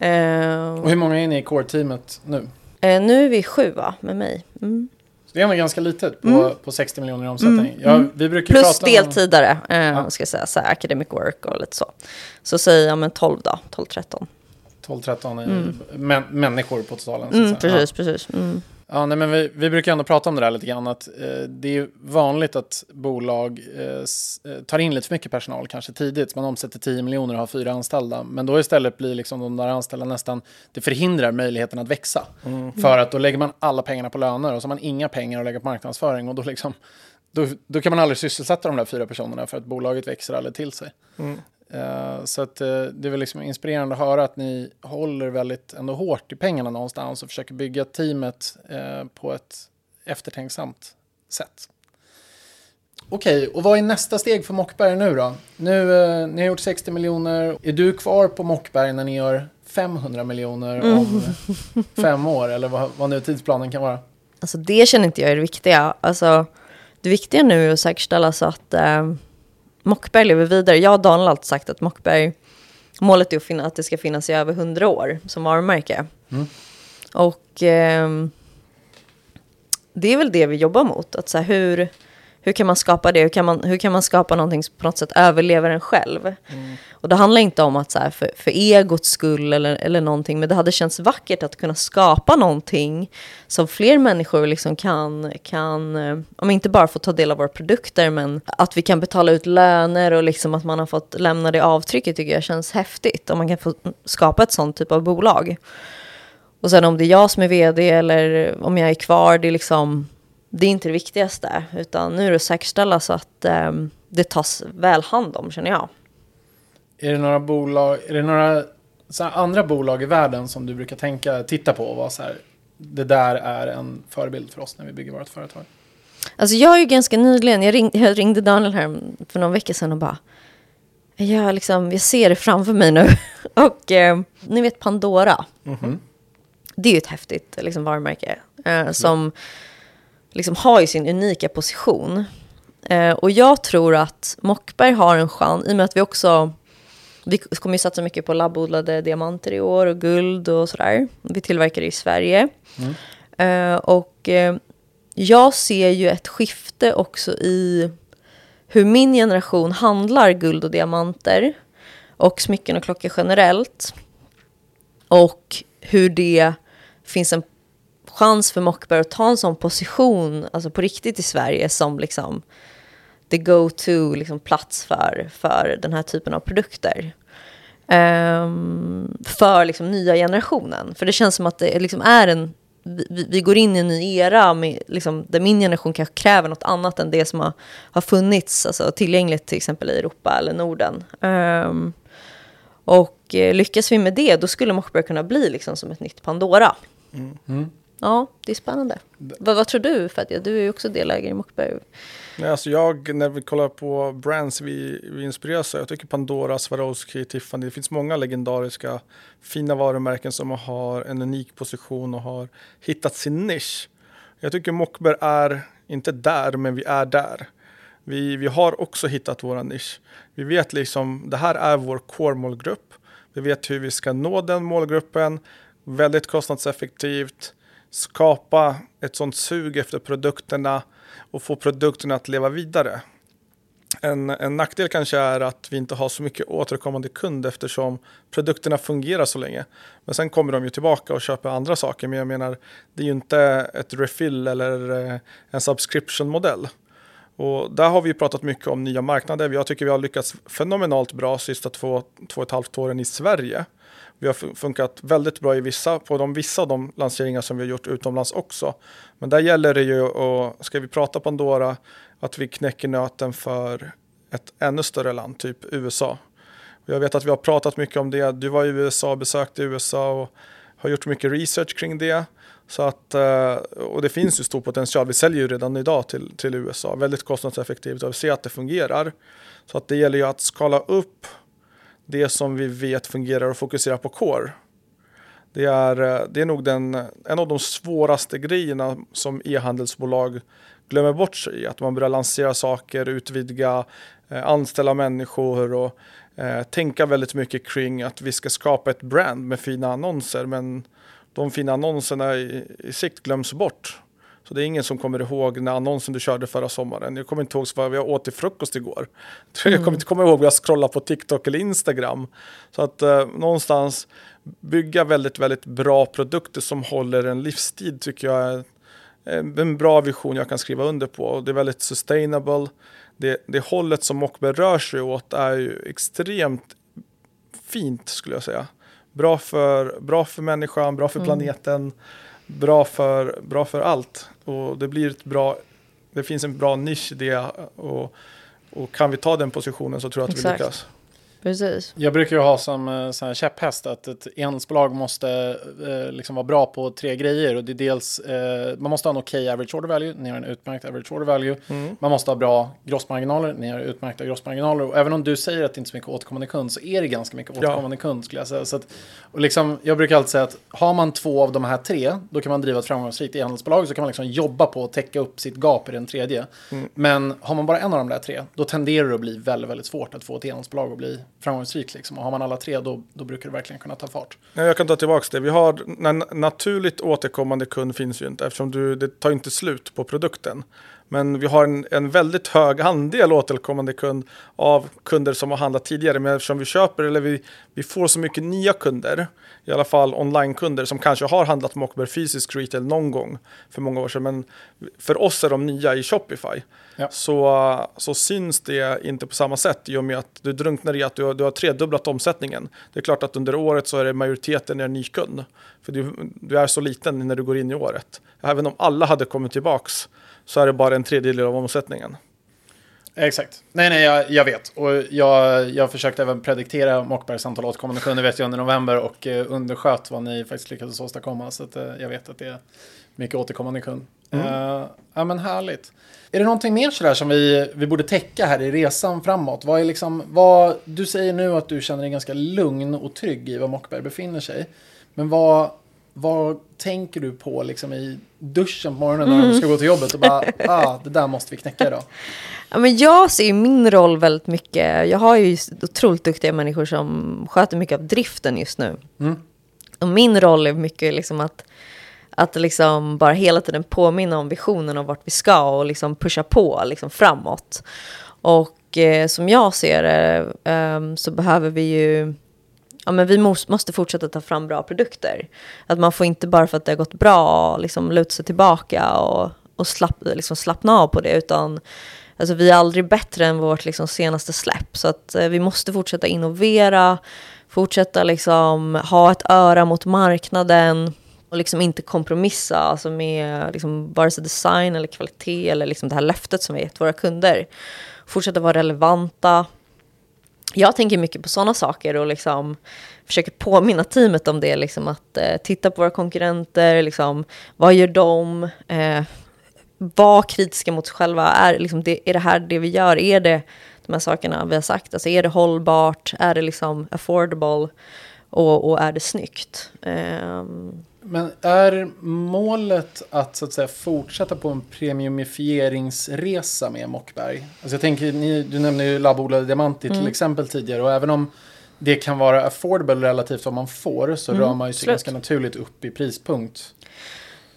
Eh, och hur många är ni i core-teamet nu? Eh, nu är vi sju va, med mig. Mm. Det är ändå ganska litet på, mm. på 60 miljoner i omsättning. Mm. Ja, vi brukar Plus deltidare, om... eh, ja. ska jag säga, så här, academic work och lite så. Så jag men 12 då, 12-13. 12-13 mm. män, människor på totalen. Mm, precis, ja. precis. Mm. Ja, nej, men vi, vi brukar ändå prata om det där lite grann. Att, eh, det är vanligt att bolag eh, eh, tar in lite för mycket personal kanske tidigt. Man omsätter 10 miljoner och har fyra anställda. Men då istället blir liksom de där anställda nästan, det förhindrar möjligheten att växa. Mm. För att då lägger man alla pengarna på löner och så har man inga pengar att lägga på marknadsföring. Och då, liksom, då, då kan man aldrig sysselsätta de där fyra personerna för att bolaget växer aldrig till sig. Mm. Uh, så att, uh, det är väl liksom inspirerande att höra att ni håller väldigt ändå hårt i pengarna någonstans och försöker bygga teamet uh, på ett eftertänksamt sätt. Okej, okay, och vad är nästa steg för Mockberg nu då? Nu, ni har gjort 60 miljoner. Är du kvar på Mockberg när ni gör 500 miljoner mm. om fem år? Eller vad, vad nu tidsplanen kan vara? Alltså det känner inte jag är det viktiga. Alltså, det viktiga nu är att säkerställa så att Mockberg lever vidare. Jag och Daniel har alltid sagt att Mockberg, målet är att, finna, att det ska finnas i över hundra år som varumärke. Mm. Och eh, det är väl det vi jobbar mot. Att så här, hur, hur kan man skapa det? Hur kan man, hur kan man skapa någonting som på något sätt överlever en själv? Mm. Och det handlar inte om att så här, för, för egots skull eller, eller någonting, men det hade känts vackert att kunna skapa någonting som fler människor liksom kan, kan eh, om inte bara få ta del av våra produkter, men att vi kan betala ut löner och liksom att man har fått lämna det avtrycket tycker jag känns häftigt. Om man kan få skapa ett sånt typ av bolag. Och sen om det är jag som är vd eller om jag är kvar, det är liksom det är inte det viktigaste, utan nu är det att säkerställa så att eh, det tas väl hand om, känner jag. Är det några bolag, är det några andra bolag i världen som du brukar tänka, titta på och vara så här, det där är en förebild för oss när vi bygger vårt företag? Alltså jag är ju ganska nyligen, jag ringde, jag ringde Daniel här för någon vecka sedan och bara, jag, liksom, jag ser det framför mig nu. och eh, ni vet Pandora. Mm -hmm. Det är ju ett häftigt liksom, varumärke. Eh, som liksom har ju sin unika position. Eh, och jag tror att Mockberg har en chans, i och med att vi också vi kommer ju satsa mycket på labbodlade diamanter i år och guld och sådär. Vi tillverkar det i Sverige. Mm. Eh, och eh, jag ser ju ett skifte också i hur min generation handlar guld och diamanter och smycken och klockor generellt. Och hur det finns en chans för Mockberg att ta en sån position, alltså på riktigt i Sverige, som liksom the go-to liksom, plats för, för den här typen av produkter. Um, för liksom, nya generationen. För det känns som att det liksom är en... Vi, vi går in i en ny era med, liksom, där min generation kanske kräver något annat än det som har, har funnits alltså, tillgängligt till exempel i Europa eller Norden. Um, och eh, lyckas vi med det, då skulle Mockberg kunna bli liksom, som ett nytt Pandora. Mm. Mm ja, det är spännande. Vad, vad tror du Fadja? Du är ju också delägare i Mockberg. Nej, alltså jag, när vi kollar på brands vi, vi inspireras av, jag tycker Pandora, Swarovski, Tiffany, det finns många legendariska fina varumärken som har en unik position och har hittat sin nisch. Jag tycker Mockberg är inte där, men vi är där. Vi, vi har också hittat vår nisch. Vi vet liksom, det här är vår core-målgrupp. Vi vet hur vi ska nå den målgruppen väldigt kostnadseffektivt, skapa ett sånt sug efter produkterna och få produkterna att leva vidare. En, en nackdel kanske är att vi inte har så mycket återkommande kund eftersom produkterna fungerar så länge. Men sen kommer de ju tillbaka och köper andra saker. Men jag menar, det är ju inte ett refill eller eh, en subscription-modell. Och där har vi pratat mycket om nya marknader. Jag tycker vi har lyckats fenomenalt bra sista två, två och ett halvt åren i Sverige. Vi har funkat väldigt bra i vissa, på de vissa av de lanseringar som vi har gjort utomlands också. Men där gäller det ju, och ska vi prata Pandora, att vi knäcker nöten för ett ännu större land, typ USA. Och jag vet att vi har pratat mycket om det. Du var i USA, besökte USA och har gjort mycket research kring det. Så att, eh, och det finns ju stor potential. Vi säljer ju redan idag till, till USA. Väldigt kostnadseffektivt och vi ser att det fungerar. Så att det gäller ju att skala upp det som vi vet fungerar och fokusera på core. Det är, eh, det är nog den, en av de svåraste grejerna som e-handelsbolag glömmer bort sig i. Att man börjar lansera saker, utvidga, eh, anställa människor och eh, tänka väldigt mycket kring att vi ska skapa ett brand med fina annonser. Men de fina annonserna i, i sikt glöms bort. Så det är ingen som kommer ihåg när annonsen du körde förra sommaren. Jag kommer inte ihåg vad jag åt till frukost igår. Jag kommer inte komma ihåg vad jag scrollade på TikTok eller Instagram. Så att eh, någonstans bygga väldigt, väldigt bra produkter som håller en livstid tycker jag är en bra vision jag kan skriva under på. Det är väldigt sustainable. Det, det hållet som Mockberg rör sig åt är ju extremt fint skulle jag säga. Bra för, bra för människan, bra för mm. planeten. Bra för, bra för allt. Och det blir ett bra, det finns en bra nisch i det. Och, och kan vi ta den positionen så tror jag att Exakt. vi lyckas. Precis. Jag brukar ju ha som eh, sån här käpphäst att ett enhetsbolag måste eh, liksom vara bra på tre grejer. Och det är dels, eh, man måste ha en okej okay average order value, ni har en utmärkt average order value. Mm. Man måste ha bra grossmarginaler, ni har utmärkta grossmarginaler. Och även om du säger att det inte är så mycket återkommande kund så är det ganska mycket återkommande ja. kund skulle jag säga. Så att, och liksom, jag brukar alltid säga att har man två av de här tre, då kan man driva ett framgångsrikt e-handelsbolag. Så kan man liksom jobba på att täcka upp sitt gap i den tredje. Mm. Men har man bara en av de där tre, då tenderar det att bli väldigt, väldigt svårt att få ett e-handelsbolag att bli framgångsrik. Liksom. Och har man alla tre då, då brukar det verkligen kunna ta fart. Jag kan ta tillbaka det. Vi har, naturligt återkommande kund finns ju inte eftersom du, det tar inte slut på produkten. Men vi har en, en väldigt hög andel återkommande kund av kunder som har handlat tidigare. Men eftersom vi köper eller vi, vi får så mycket nya kunder, i alla fall online-kunder som kanske har handlat Mockberg fysisk retail någon gång för många år sedan. Men för oss är de nya i Shopify. Ja. Så, så syns det inte på samma sätt i och med att du drunknar i att du har, du har tredubblat omsättningen. Det är klart att under året så är det majoriteten är ny kund. För du, du är så liten när du går in i året. Även om alla hade kommit tillbaks så är det bara en tredjedel av omsättningen. Exakt. Nej, nej, jag, jag vet. Och jag, jag försökte även prediktera Mockbergs antal återkommande kunder vet jag under november och eh, undersköt vad ni faktiskt lyckades åstadkomma. Så att, eh, jag vet att det är mycket återkommande kund. Mm. Uh, ja, men härligt. Är det någonting mer sådär som vi, vi borde täcka här i resan framåt? Vad är liksom, vad, du säger nu att du känner dig ganska lugn och trygg i var Mockberg befinner sig. Men vad, vad tänker du på liksom i duschen på morgonen när mm. du ska gå till jobbet och bara, ah, det där måste vi knäcka idag? Ja, men jag ser min roll väldigt mycket, jag har ju otroligt duktiga människor som sköter mycket av driften just nu. Mm. Och min roll är mycket liksom att, att liksom bara hela tiden påminna om visionen och vart vi ska och liksom pusha på liksom framåt. Och eh, som jag ser det eh, så behöver vi ju ja, men vi måste fortsätta ta fram bra produkter. Att man får inte bara för att det har gått bra liksom luta sig tillbaka och, och slapp, liksom slappna av på det, utan alltså, vi är aldrig bättre än vårt liksom, senaste släpp. Så att eh, vi måste fortsätta innovera, fortsätta liksom, ha ett öra mot marknaden och liksom inte kompromissa alltså med liksom, vare sig design eller kvalitet eller liksom det här löftet som vi har gett våra kunder. Fortsätta vara relevanta jag tänker mycket på sådana saker och liksom försöker påminna teamet om det. Liksom att eh, titta på våra konkurrenter, liksom, vad gör de? Eh, var kritiska mot sig själva. Är, liksom, det, är det här det vi gör? Är det de här sakerna vi har sagt? Alltså, är det hållbart? Är det liksom affordable? Och, och är det snyggt? Um, men är målet att, så att säga, fortsätta på en premiumifieringsresa med Mockberg? Alltså jag tänker, ni, du nämnde ju labbodlade diamanter mm. till exempel tidigare och även om det kan vara affordable relativt vad man får så mm. rör man ju sig ganska naturligt upp i prispunkt.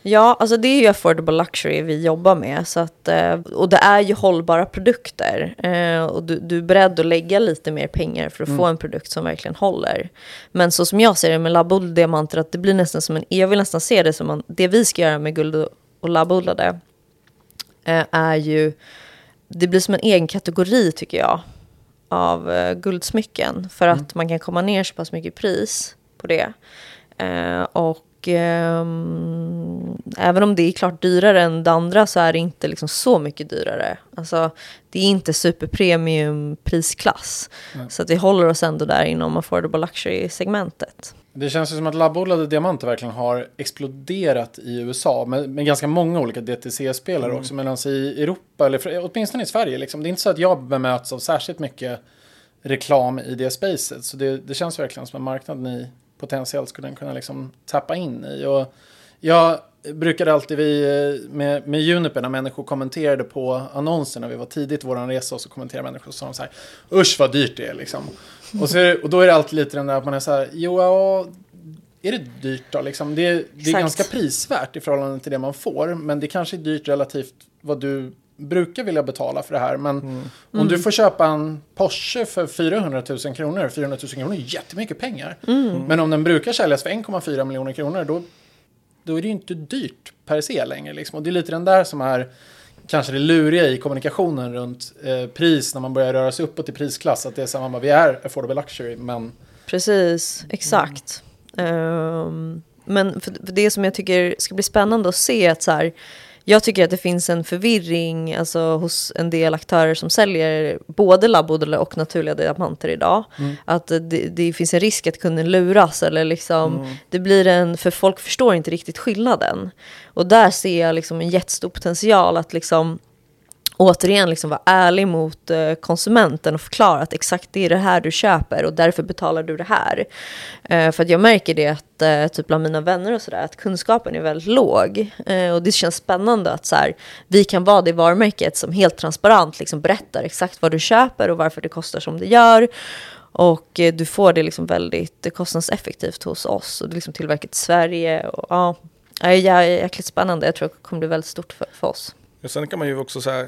Ja, alltså det är ju affordable luxury vi jobbar med. Så att, eh, och det är ju hållbara produkter. Eh, och du, du är beredd att lägga lite mer pengar för att mm. få en produkt som verkligen håller. Men så som jag ser det med labbodlade diamanter, att det blir nästan som en, jag vill nästan se det som en, det vi ska göra med guld och labbodlade eh, är ju, det blir som en egen kategori tycker jag av guldsmycken. För att mm. man kan komma ner så pass mycket pris på det. och och eh, även om det är klart dyrare än det andra så är det inte liksom så mycket dyrare. Alltså, det är inte superpremium prisklass. Mm. Så att vi håller oss ändå där inom affordable luxury-segmentet. Det känns ju som att labbodlade diamanter verkligen har exploderat i USA med, med ganska många olika DTC-spelare mm. också. Medan i Europa, eller åtminstone i Sverige, liksom, det är inte så att jag bemöts av särskilt mycket reklam i det spacet. Så det, det känns verkligen som en marknad ni potentiellt skulle den kunna liksom tappa in i. Och jag brukade alltid vi med, med Juniper när människor kommenterade på annonser när vi var tidigt i vår resa och så kommenterade människor och sa så här usch vad dyrt det är liksom. Och, så, och då är det alltid lite den där att man är så här jo ja, är det dyrt då liksom? Det, det är ganska prisvärt i förhållande till det man får men det kanske är dyrt relativt vad du brukar vilja betala för det här. Men mm. om du får köpa en Porsche för 400 000 kronor, 400 000 kronor är jättemycket pengar. Mm. Men om den brukar säljas för 1,4 miljoner kronor, då, då är det ju inte dyrt per se längre. Liksom. Och det är lite den där som är kanske det luriga i kommunikationen runt eh, pris när man börjar röra sig uppåt i prisklass. Att det är samma, vi är affordable luxury, men... Precis, exakt. Mm. Um, men för, för det som jag tycker ska bli spännande att se är att så här, jag tycker att det finns en förvirring alltså, hos en del aktörer som säljer både labbodlade och naturliga diamanter idag. Mm. Att det, det, finns en risk att kunden luras eller liksom, mm. det blir en, för folk förstår inte riktigt skillnaden. Och där ser jag liksom en jättestor potential att liksom återigen liksom vara ärlig mot eh, konsumenten och förklara att exakt det är det här du köper och därför betalar du det här. Eh, för att jag märker det att eh, typ bland mina vänner och sådär att kunskapen är väldigt låg. och det känns spännande att så här, vi kan vara det varumärket som helt transparent liksom berättar exakt vad du köper och varför det kostar som det gör. Och du får det liksom väldigt kostnadseffektivt hos oss och det är liksom tillverkat i Sverige. Och, ja, det är jäkligt spännande. Jag tror det kommer bli väldigt stort för, för oss. sen kan man ju också säga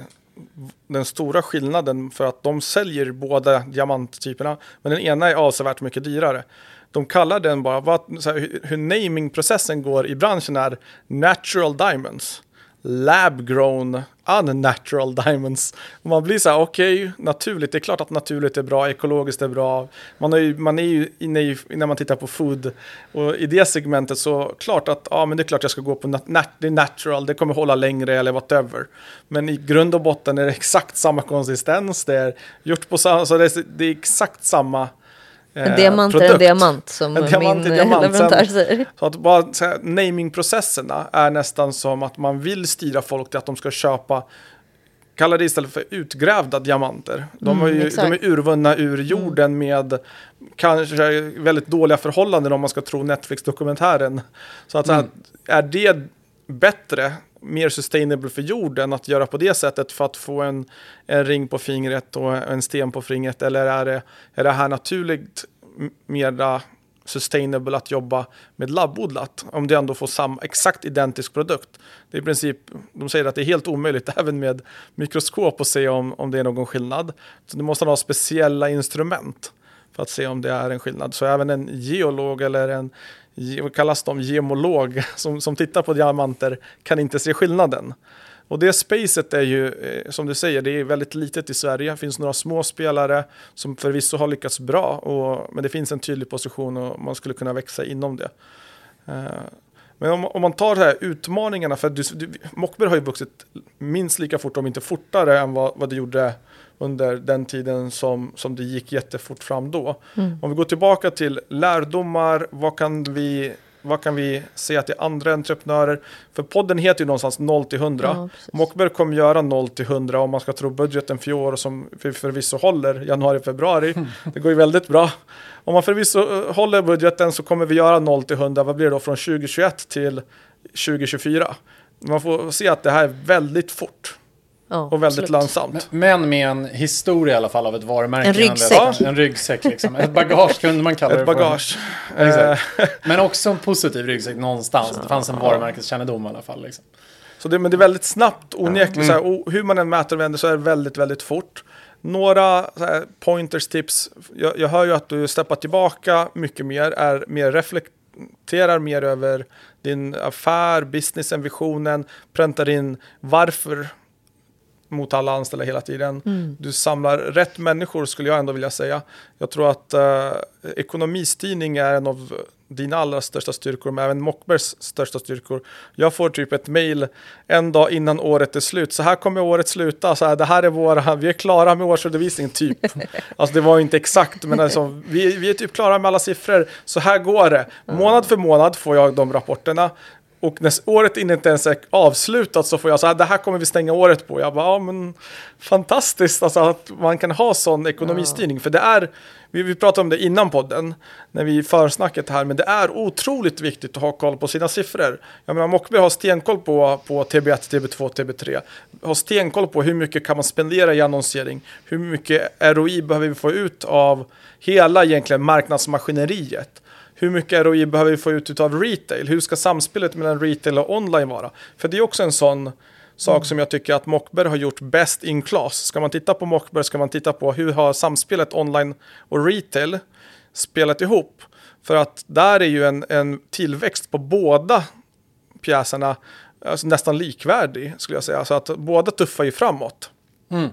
den stora skillnaden för att de säljer båda diamanttyperna, men den ena är avsevärt mycket dyrare. De kallar den bara, vad, här, hur namingprocessen går i branschen är natural diamonds lab-grown unnatural diamonds. Man blir så här, okej, okay, naturligt, det är klart att naturligt är bra, ekologiskt är bra. Man är ju, man är ju inne i, när man tittar på food, och i det segmentet så klart att, ja men det är klart jag ska gå på nat, nat det är natural, det kommer hålla längre eller whatever. Men i grund och botten är det exakt samma konsistens, det är gjort på samma, så alltså det är, det är exakt samma en eh, diamant produkt. är en diamant som en diamant min diamant. leverantör säger. Så att bara namingprocesserna är nästan som att man vill styra folk till att de ska köpa Kalla det istället för utgrävda diamanter. De, mm, är, ju, de är urvunna ur mm. jorden med kanske väldigt dåliga förhållanden om man ska tro Netflix-dokumentären. Så att mm. är det bättre, mer sustainable för jorden att göra på det sättet för att få en, en ring på fingret och en sten på fingret? Eller är det, är det här naturligt mera sustainable att jobba med labbodlat om du ändå får samma exakt identisk produkt. Det är i princip, de säger att det är helt omöjligt även med mikroskop att se om, om det är någon skillnad. Så du måste ha speciella instrument för att se om det är en skillnad. Så även en geolog eller en kallas de, gemolog som, som tittar på diamanter kan inte se skillnaden. Och det spacet är ju, eh, som du säger, det är väldigt litet i Sverige. Det finns några små spelare som förvisso har lyckats bra, och, men det finns en tydlig position och man skulle kunna växa inom det. Eh, men om, om man tar här utmaningarna, för du, du, Mockberg har ju vuxit minst lika fort, om inte fortare, än vad, vad det gjorde under den tiden som, som det gick jättefort fram då. Mm. Om vi går tillbaka till lärdomar, vad kan vi vad kan vi säga till andra entreprenörer? För podden heter ju någonstans 0 till 100. Ja, Mockberg kommer göra 0 till 100 om man ska tro budgeten för i år som förvisso håller januari, februari. Det går ju väldigt bra. Om man förvisso eh, håller budgeten så kommer vi göra 0 till 100. Vad blir det då från 2021 till 2024? Man får se att det här är väldigt fort. Ja, och väldigt absolut. lönsamt. Men med en historia i alla fall av ett varumärke. En ryggsäck. En ryggsäck liksom. Ett bagage kunde man kalla ett det för. Ett bagage. Eh. Men också en positiv ryggsäck någonstans. Det fanns en varumärkeskännedom i alla fall. Liksom. Så det, men det är väldigt snabbt, onekligen. Mm. hur man än mäter och vänder så är det väldigt, väldigt fort. Några här, pointers, tips. Jag, jag hör ju att du steppar tillbaka mycket mer, är mer reflekterar mer över din affär, businessen, visionen, präntar in varför mot alla anställda hela tiden. Mm. Du samlar rätt människor skulle jag ändå vilja säga. Jag tror att eh, ekonomistyrning är en av dina allra största styrkor, men även Mockbergs största styrkor. Jag får typ ett mail en dag innan året är slut. Så här kommer året sluta. Så här, det här är våra, vi är klara med årsredovisningen typ. alltså det var inte exakt, men alltså, vi, vi är typ klara med alla siffror. Så här går det. Månad för månad får jag de rapporterna. Och när året inte ens är avslutat så får jag så här, det här kommer vi stänga året på. Jag bara, ja men fantastiskt alltså att man kan ha sån ekonomistyrning. Ja. För det är, vi, vi pratade om det innan podden, när vi försnacket här, men det är otroligt viktigt att ha koll på sina siffror. Jag menar, Mockberg har stenkoll på, på TB1, TB2, TB3. Har stenkoll på hur mycket kan man spendera i annonsering, hur mycket ROI behöver vi få ut av hela egentligen marknadsmaskineriet. Hur mycket ROI behöver vi få ut av retail? Hur ska samspelet mellan retail och online vara? För det är också en sån sak mm. som jag tycker att Mockberg har gjort bäst in class. Ska man titta på Mockberg ska man titta på hur har samspelet online och retail spelat ihop. För att där är ju en, en tillväxt på båda pjäserna alltså nästan likvärdig skulle jag säga. Så att båda tuffar ju framåt. Mm.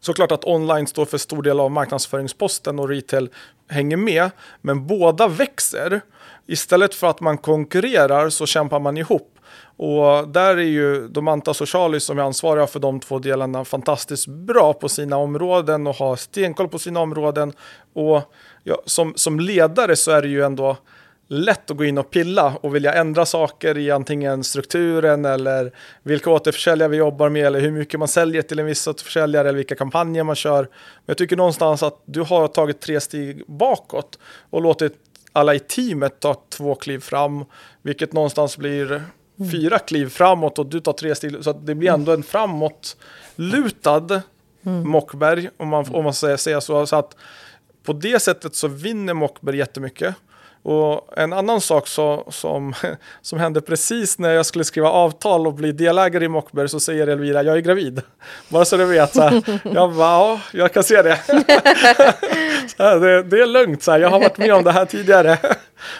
Såklart att online står för stor del av marknadsföringsposten och retail hänger med. Men båda växer. Istället för att man konkurrerar så kämpar man ihop. Och där är ju Domantas och Charlie som är ansvariga för de två delarna fantastiskt bra på sina områden och har stenkoll på sina områden. Och ja, som, som ledare så är det ju ändå lätt att gå in och pilla och vilja ändra saker i antingen strukturen eller vilka återförsäljare vi jobbar med eller hur mycket man säljer till en viss återförsäljare eller vilka kampanjer man kör. Men jag tycker någonstans att du har tagit tre steg bakåt och låtit alla i teamet ta två kliv fram, vilket någonstans blir mm. fyra kliv framåt och du tar tre steg, så det blir ändå en framåtlutad mm. Mockberg, om man, om man säger, så. så att på det sättet så vinner Mockberg jättemycket. Och en annan sak så, som, som hände precis när jag skulle skriva avtal och bli delägare i Mockberg så säger Elvira, jag är gravid. Bara så du vet. Så här. Jag bara, ja, jag kan se det. Här, det, det, är lugnt, så här. jag har varit med om det här tidigare.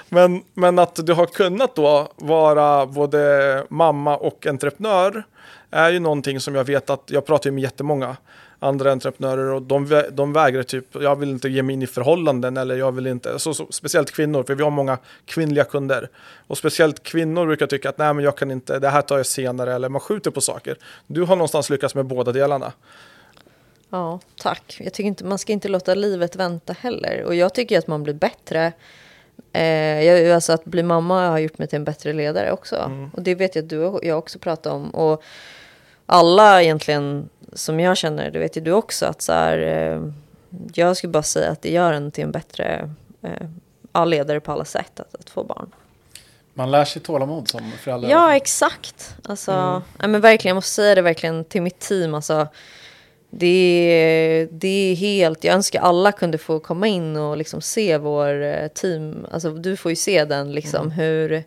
Men, men att du har kunnat då vara både mamma och entreprenör är ju någonting som jag vet att jag pratar med jättemånga andra entreprenörer och de, de vägrar typ, jag vill inte ge mig in i förhållanden eller jag vill inte, så, så, speciellt kvinnor, för vi har många kvinnliga kunder. Och speciellt kvinnor brukar tycka att nej men jag kan inte, det här tar jag senare eller man skjuter på saker. Du har någonstans lyckats med båda delarna. Ja, tack. Jag tycker inte, man ska inte låta livet vänta heller. Och jag tycker att man blir bättre. Eh, jag, alltså att bli mamma har gjort mig till en bättre ledare också. Mm. Och det vet jag att du och jag också pratar om. Och alla egentligen som jag känner, det vet ju du också, att så här, eh, jag skulle bara säga att det gör en till en bättre eh, ledare på alla sätt att, att få barn. Man lär sig tålamod som förälder. Ja, exakt. Alltså, mm. ja, men verkligen, jag måste säga det verkligen till mitt team. Alltså, det, det är helt, jag önskar alla kunde få komma in och liksom se vår eh, team. Alltså, du får ju se den, liksom, mm. hur...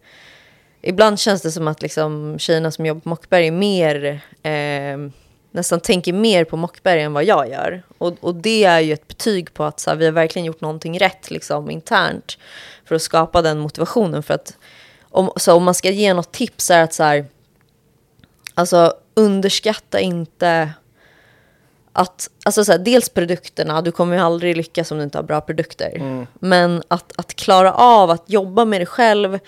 Ibland känns det som att liksom, tjejerna som jobbar på Mockberg är mer... Eh, nästan tänker mer på Mockberg än vad jag gör. Och, och det är ju ett betyg på att så här, vi har verkligen gjort någonting rätt liksom, internt för att skapa den motivationen. För att om, så om man ska ge något tips är att så här, alltså underskatta inte att, alltså så här, dels produkterna, du kommer ju aldrig lyckas om du inte har bra produkter. Mm. Men att, att klara av att jobba med det själv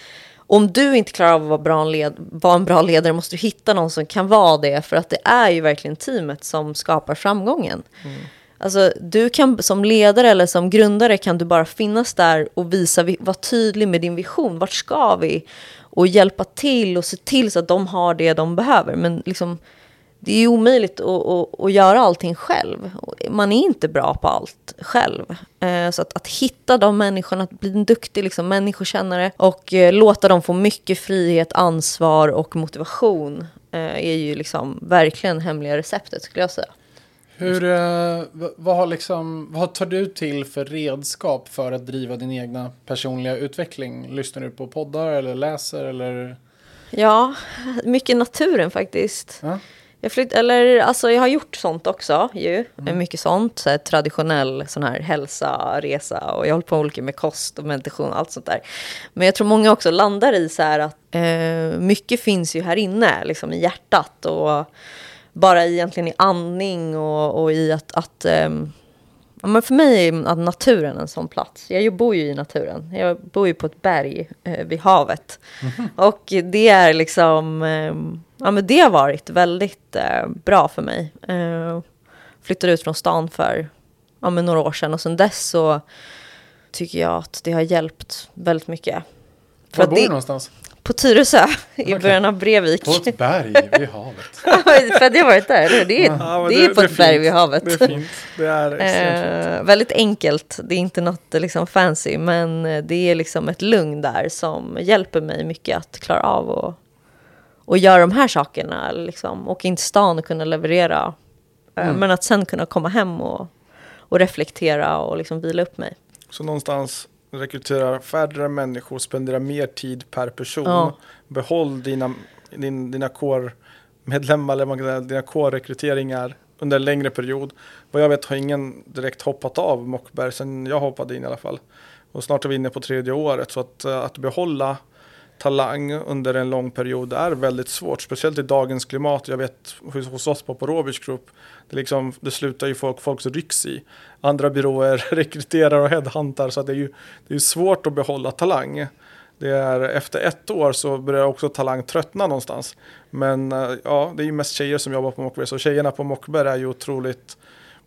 om du inte klarar av att vara, bra led, vara en bra ledare måste du hitta någon som kan vara det. För att det är ju verkligen teamet som skapar framgången. Mm. Alltså, du kan som ledare eller som grundare kan du bara finnas där och visa, vara tydlig med din vision. Vart ska vi? Och hjälpa till och se till så att de har det de behöver. Men liksom, det är omöjligt att, att, att, göra allting själv. Man är inte bra på allt själv. Eh, så att, att hitta de människorna, att bli en duktig liksom, människokännare och eh, låta dem få mycket frihet, ansvar och motivation eh, är ju liksom verkligen hemliga receptet skulle jag säga. Hur, vad, har liksom, vad tar du till för redskap för att driva din egna personliga utveckling? Lyssnar du på poddar eller läser eller? Ja, mycket naturen faktiskt. Ja. Jag, flytt, eller, alltså, jag har gjort sånt också. Ju. Mm. Mycket sånt. Så här, traditionell sån här hälsa, resa och jag håller på mycket med kost och meditation och allt sånt där. Men jag tror många också landar i så här att eh, mycket finns ju här inne, liksom i hjärtat och bara egentligen i andning och, och i att, att eh, Ja, men för mig är naturen en sån plats. Jag bor ju i naturen. Jag bor ju på ett berg eh, vid havet. Mm. Och det är liksom... Eh, ja, men det har varit väldigt eh, bra för mig. Eh, flyttade ut från stan för ja, men några år sedan och sen dess så tycker jag att det har hjälpt väldigt mycket. Var bor du någonstans? På Tyresö, i okay. början av Brevik. På ett berg vid havet. För det har varit där, eller Det är, ja, det, det är på det ett berg vid havet. Det är fint. Det är eh, Väldigt enkelt, det är inte något liksom fancy, men det är liksom ett lugn där som hjälper mig mycket att klara av och, och göra de här sakerna. Liksom. Åka in till stan och kunna leverera. Eh, mm. Men att sen kunna komma hem och, och reflektera och liksom vila upp mig. Så någonstans rekrytera färre människor, spendera mer tid per person. Ja. Behåll dina, din, dina core-medlemmar eller dina core-rekryteringar under en längre period. Vad jag vet har ingen direkt hoppat av Mockberg sen jag hoppade in i alla fall. Och snart är vi inne på tredje året så att, eh, att behålla talang under en lång period är väldigt svårt. Speciellt i dagens klimat. Jag vet hos oss på Robic Group. Det, liksom, det slutar ju folk, folk rycks i. Andra byråer rekryterar och headhuntar. Så det är ju det är svårt att behålla talang. Det är, efter ett år så börjar också talang tröttna någonstans. Men eh, ja, det är ju mest tjejer som jobbar på Mockberg. Så tjejerna på Mockberg är ju otroligt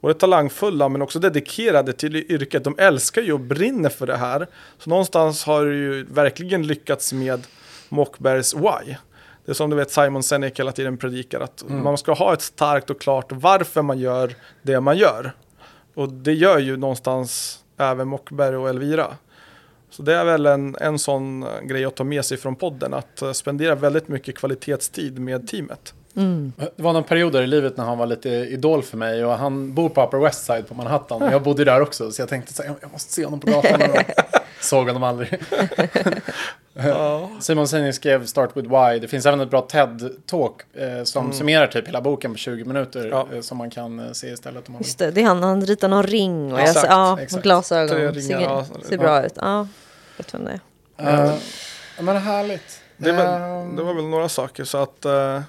både talangfulla men också dedikerade till yrket. De älskar ju och brinner för det här. Så någonstans har du ju verkligen lyckats med Mockbergs why. Det är som du vet Simon Sinek hela tiden predikar att mm. man ska ha ett starkt och klart varför man gör det man gör. Och det gör ju någonstans även Mockberg och Elvira. Så det är väl en, en sån grej att ta med sig från podden, att spendera väldigt mycket kvalitetstid med teamet. Mm. Det var någon period i livet när han var lite idol för mig och han bor på Upper West Side på Manhattan och jag bodde där också så jag tänkte så jag måste se honom på gatan. Såg honom aldrig. Simon Sinek skrev Start with Why. Det finns även ett bra TED-talk eh, som mm. summerar typ hela boken på 20 minuter ja. eh, som man kan eh, se istället. Om man Just det, det är han, han ritar någon ring och, ja, jag, exakt, ja, glasögon. Ser, ja, ser bra ut. Ja, vet vem det är. Uh, men härligt. Det var, det var väl några saker så att uh,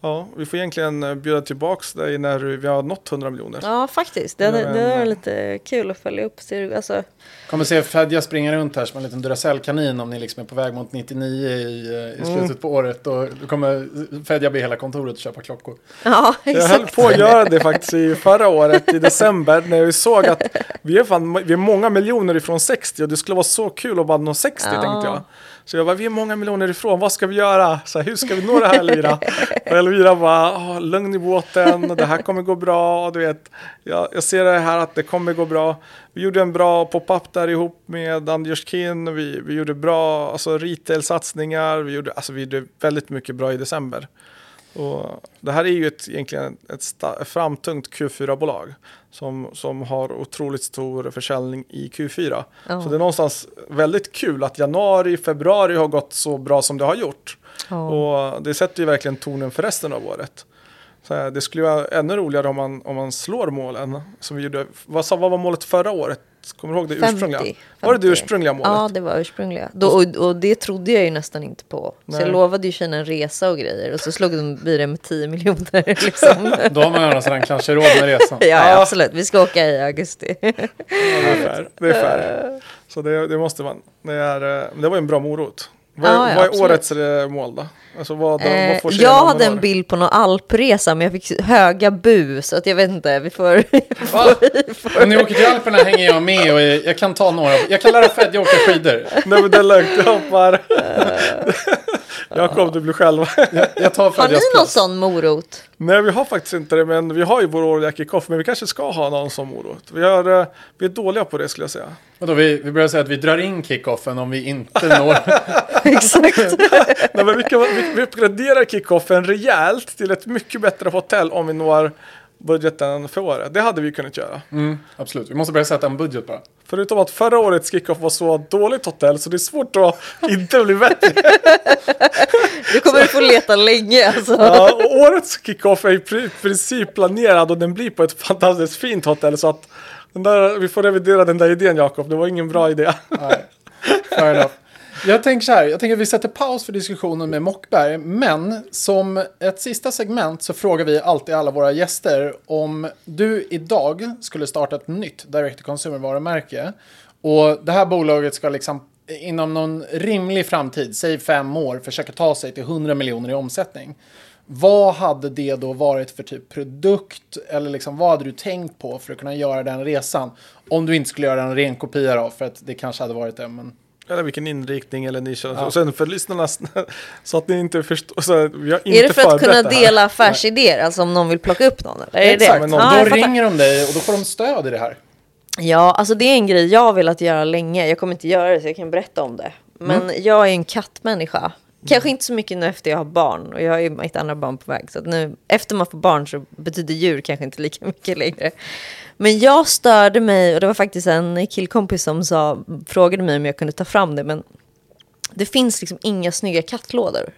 Ja, vi får egentligen eh, bjuda tillbaka dig när vi har nått 100 miljoner. Ja, faktiskt. Det, det, det är lite kul att följa upp. Alltså... Kommer se Fedja springa runt här som en liten Duracell-kanin om ni liksom är på väg mot 99 i, eh, i mm. slutet mm. på året. Och då kommer Fedja be hela kontoret och köpa klockor. Ja, exakt. Jag höll på att göra det faktiskt i förra året i december när vi såg att vi är, fan, vi är många miljoner ifrån 60 och det skulle vara så kul att bara nå 60 ja. tänkte jag. Så jag bara, vi är många miljoner ifrån, vad ska vi göra? Så här, hur ska vi nå det här Elvira? och Elvira bara, ah, lugn i båten, det här kommer gå bra. Du vet, jag, jag ser det här att det kommer gå bra. Vi gjorde en bra pop-up där ihop med Anders Kin. Vi, vi gjorde bra alltså, retail-satsningar. Vi gjorde, alltså, vi gjorde väldigt mycket bra i december. Och det här är ju ett, egentligen ett framtungt Q4-bolag som, som har otroligt stor försäljning i Q4. Oh. Så det är någonstans väldigt kul att januari, februari har gått så bra som det har gjort. Oh. Och det sätter ju verkligen tonen för resten av året. Så det skulle vara ännu roligare om man, om man slår målen. Som vi gjorde. Vad, vad var målet förra året? Kommer du ihåg det 50, ursprungliga? 50. Var det det ursprungliga målet? Ja, det var ursprungliga. Då, och, och, det trodde jag ju nästan inte på. Nej. Så jag lovade ju tjejerna en resa och grejer. Och så slog de vi det med 10 miljoner. Liksom. Då har man ju sedan kanske råd med resan. ja, ja, absolut. Vi ska åka i augusti. ja, det är fair. Det är fair. Så det, det måste man. Det, är, eh, det var en bra morot. Vad, Ja, ja, vad är absolut. årets eh, mål då? Alltså vad, Eh, vad får jag hade en bild på någon alpresa men jag fick höga bu så att jag vet inte, vi får... Va? Om ni åker till Alperna hänger jag med och jag kan ta några. Jag kan lära Fedja åka skidor. Nej men det är lugnt, jag hoppar. Jakob, du blir själv. Jag, jag tar Har ni någon plats. sån morot? Nej, vi har faktiskt inte det, men vi har ju vår årliga kickoff, men vi kanske ska ha någon som morot. Vi, har, eh, vi är dåliga på det skulle jag säga. Vadå, vi, vi börjar säga att vi drar in kickoffen om vi inte når. Exakt. Nej, men vi, kan, vi, vi uppgraderar kickoffen rejält till ett mycket bättre hotell om vi når budgeten för året. Det hade vi kunnat göra. Mm, absolut, vi måste börja sätta en budget bara. Förutom att förra årets kickoff var så dåligt hotell så det är svårt att inte bli bättre. Du kommer få leta länge alltså. Ja, och årets kickoff är i pri- princip planerad och den blir på ett fantastiskt fint hotell så att den där, vi får revidera den där idén Jakob, det var ingen bra idé. Nej, fair enough. Jag tänker så här, jag tänker att vi sätter paus för diskussionen med Mockberg, men som ett sista segment så frågar vi alltid alla våra gäster om du idag skulle starta ett nytt direct to consumer varumärke och det här bolaget ska liksom inom någon rimlig framtid, säg fem år, försöka ta sig till 100 miljoner i omsättning. Vad hade det då varit för typ produkt eller liksom vad hade du tänkt på för att kunna göra den resan? Om du inte skulle göra en ren kopia då, för att det kanske hade varit det, men eller vilken inriktning eller nisch. Ja. Och sen för lyssnarna, så att ni inte förstår. Så vi har inte Är det för att kunna dela affärsidéer? Alltså om någon vill plocka upp någon? Eller? Är det Exakt, det? men någon- Ja, då jag ringer de dig och då får de stöd i det här. Ja, alltså det är en grej jag har velat göra länge. Jag kommer inte göra det så jag kan berätta om det. Men Mm. jag är en kattmänniska. Kanske inte så mycket nu efter jag har barn. Och jag har ju mitt andra barn på väg. Så att nu, efter man får barn så betyder djur kanske inte lika mycket längre. Men jag störde mig, och det var faktiskt en killkompis som sa, frågade mig om jag kunde ta fram det. Men det finns liksom inga snygga kattlådor.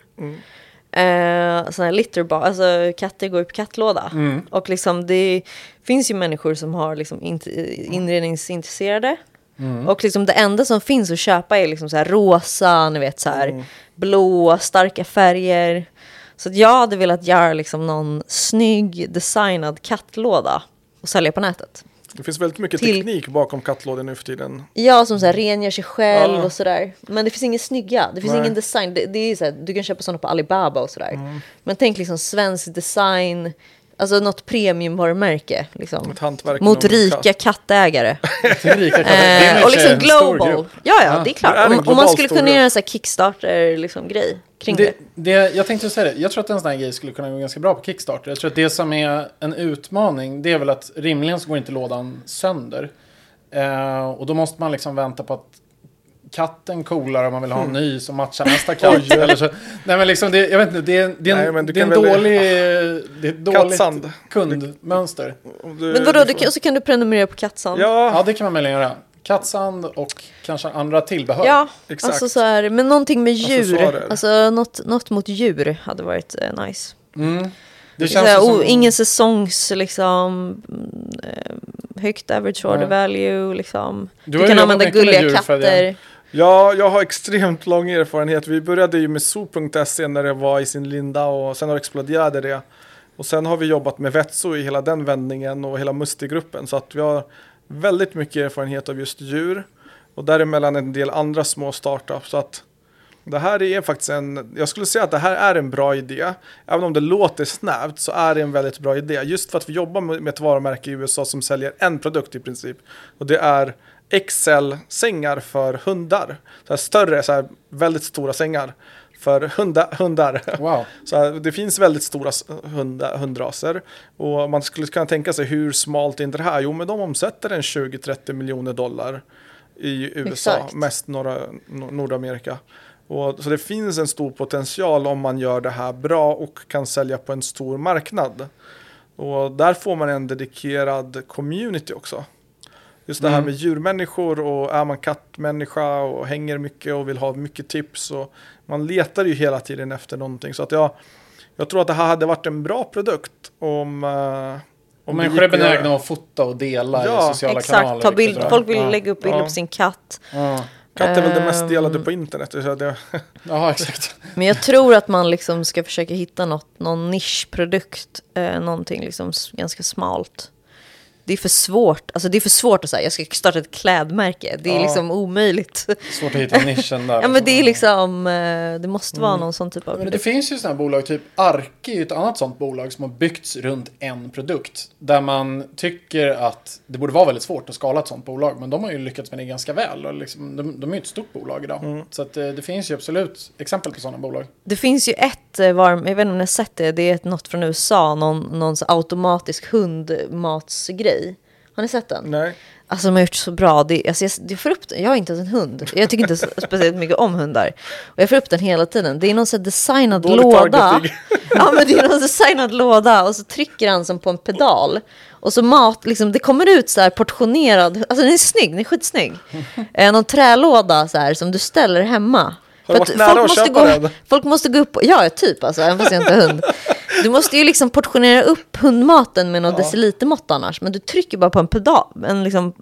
Eh, såna här litterbox, alltså katter går ju på kattlåda. Och liksom det finns ju människor som har liksom int- inredningsintresserade. Och liksom det enda som finns att köpa är liksom så här rosa, ni vet så här blå, starka färger. Så jag hade velat göra liksom någon snygg designad kattlåda och sälja på nätet. Det finns väldigt mycket Till- teknik bakom kattlådor nu för tiden. Ja, som så här rengör sig själv Ja. och sådär. Men det finns ingen snygga. Det finns Nej. ingen design. Det, det är så här, du kan köpa sådana på Alibaba och sådär. Mm. Men tänk liksom svensk design. Alltså något premiumvarumärke. Liksom. Mot rika katt. kattägare. Rika är Eh, och liksom global. Ja, ja, det är klart. Det är om, om man skulle kunna göra en sån här Kickstarter-grej kring det. Det, det, jag tänkte säga det, jag tror att en sån här grej skulle kunna gå ganska bra på Kickstarter. Jag tror att det som är en utmaning, det är väl att rimligen så går inte lådan sönder. Eh, och då måste man liksom vänta på att katten coolar om man vill ha en ny som matchar nästa katt. eller så. Nej men liksom, det, jag vet inte, det är, det är Nej, en, du det är en dålig, det är ett dåligt Kattsand. kundmönster. Du- Men vadå, du kan, så kan du prenumerera på Kattsand? Ja, Ja, det kan man möjligen göra. Kattsand och kanske andra tillbehör. Ja, Exakt. alltså så här, men någonting med djur. Alltså något, något mot djur hade varit eh, nice. Mm. Det känns här, ju som... ingen säsongs liksom mm, eh, högt average order Nej. value liksom. Du Du, kan använda gulliga katter. Ja, jag har extremt lång erfarenhet. Vi började ju med so.se när det var i sin linda och sen har det exploderade det. Och sen har vi jobbat med Vetso i hela den vändningen och hela Musti-gruppen. Så att vi har väldigt mycket erfarenhet av just djur. Och däremellan en del andra små startups. Så att det här är faktiskt en, jag skulle säga att det här är en bra idé. Även om det låter snävt så är det en väldigt bra idé. Just för att vi jobbar med ett varumärke i USA som säljer en produkt i princip. Och det är XL-sängar för hundar. Så större, så väldigt stora sängar för hunda, hundar. Wow. Så det finns väldigt stora hunda, hundraser. Och man skulle kunna tänka sig hur smalt är inte det här? Jo, men de omsätter en 20-30 miljoner dollar i USA, Exakt. mest norra, Nor- Nordamerika. Och, så det finns en stor potential om man gör det här bra och kan sälja på en stor marknad. Och där får man en dedikerad community också. Just det här Mm. med djurmänniskor och är man kattmänniska och hänger mycket och vill ha mycket tips. Och man letar ju hela tiden efter någonting. Så att jag, jag tror att det här hade varit en bra produkt om... eh, Om människor är benägna att fota och dela Ja, i sociala Exakt, kanaler. ta bild, sådär. folk vill ja. lägga upp bilder Ja. på sin katt. Ja. Katt är väl det mest delade Ehm. på internet. Så det, ja, exakt. Men jag tror att man liksom ska försöka hitta något, någon nischprodukt, eh, någonting liksom ganska smalt. Det är för svårt. Alltså det är för svårt att säga, jag ska starta ett klädmärke. Det är ja. liksom omöjligt. Svårt att hitta nischen där. ja men det är liksom, eh, det måste vara mm. någon sån typ av Men det finns ju sådana bolag, typ Arke är ett annat sånt bolag som har byggts runt en produkt. Där man tycker att det borde vara väldigt svårt att skala ett sånt bolag. Men de har ju lyckats med det ganska väl. Och liksom, de, de är ju ett stort bolag idag. Mm. Så att, det, eh, det finns ju absolut exempel på sådana bolag. Det finns ju ett, eh, var, jag vet inte om ni har sett det, det är något från USA, någon, någon automatisk hundmatsgrej. Har ni sett den? Nej. Alltså de har gjort så bra. Det, alltså, jag, jag får upp den. Jag har inte ens en hund. Jag tycker inte speciellt mycket om hundar. Och jag får upp den hela tiden. Det är någon så designad Dåligt låda. ja men det är någon designad låda. Och så trycker han som på en pedal. Och så mat, liksom, det kommer ut så här portionerad. Alltså den är snygg, den är skitsnygg. Eh, någon trälåda så här som du ställer hemma. Har du varit nära folk, måste gå, den? folk måste gå upp, ja typ alltså, även fast jag inte har hund. Du måste ju liksom portionera upp hundmaten med någon ja. decilitermått annars. Men du trycker bara på en pedal, en liksom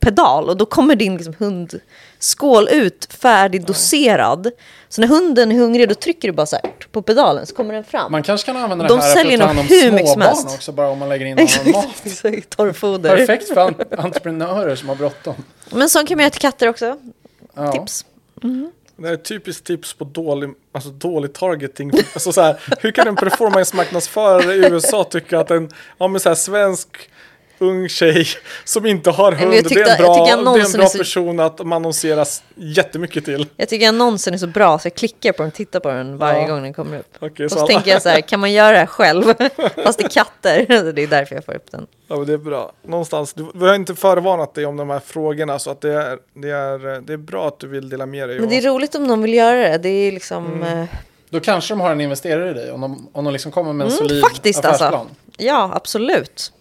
pedal och då kommer din liksom hundskål ut färdigdoserad. Så när hunden är hungrig då trycker du bara så här på pedalen så kommer den fram. Man kanske kan använda De det här för att ta hand om småbarn också bara om man lägger in någon mat. Torrfoder. Perfekt för entreprenörer som har bråttom. Men sånt kan man göra till katter också. Ja. Tips. Mm. Det är ett typiskt tips på dålig, alltså dålig targeting. Alltså så här, hur kan en performance-marknadsförare i USA tycka att en ja, men så här, svensk ung tjej som inte har hund. Tyckte, det är en bra, det är en bra så... person att man annonseras jättemycket till. Jag tycker annonsen är så bra så jag klickar på den och tittar på den varje ja. gång den kommer upp. Okay, och så, så tänker jag så här, kan man göra det här själv? Fast det är katter. det är därför jag får upp den. Ja, men det är bra. Någonstans, du, vi har inte förvarnat dig om de här frågorna så att det är, det är, det är bra att du vill dela med dig. Men det är roligt om de vill göra det. Det är liksom... Mm. Eh... Då kanske de har en investerare i dig om de, om de liksom kommer med en mm, solid faktiskt, alltså. affärsplan. Alltså. Ja, absolut.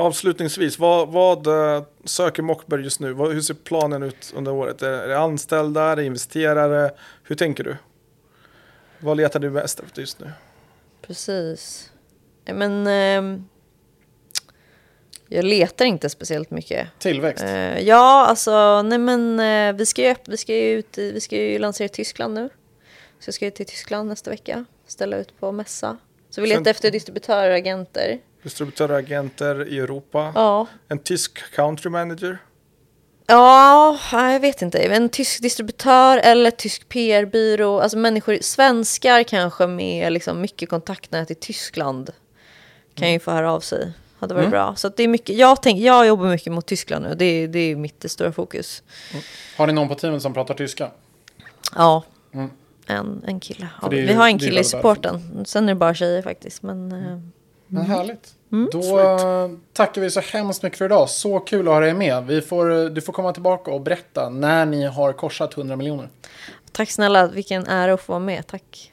Avslutningsvis, vad, vad uh, söker Mockberg just nu? Hur ser planen ut under året? Är, det anställda, är det investerare? Hur tänker du? Vad letar du mest efter just nu? Precis. Men uh, jag letar inte speciellt mycket. Tillväxt? Uh, ja, alltså nej men uh, vi ska ju, vi ska ju, ut, vi ska ju lansera i Tyskland nu. Så jag ska ju till Tyskland nästa vecka. Ställa ut på mässa. Så vi letar Sen... efter distributörer och agenter distributörer i Europa. Ja. En tysk country manager. Ja, jag vet inte. En tysk distributör eller tysk PR-byrå. Alltså människor, svenskar kanske med liksom mycket kontaktnät i Tyskland. Kan mm. ju få höra av sig. Hade varit mm. bra. Så det är mycket, jag, tänk, jag jobbar mycket mot Tyskland nu. Det är, det är mitt stora fokus. Mm. Har ni någon på teamet som pratar tyska? Ja. Mm. En, en kille. Ja, vi har en kille i supporten. Sen är det bara tjejer faktiskt. Men, eh, men mm. härligt. Mm, Då sweet. tackar vi så hemskt mycket för idag. Så kul att ha dig med. Vi får, du får komma tillbaka och berätta när ni har korsat 100 miljoner. Tack snälla, vilken ära att få vara med. Tack.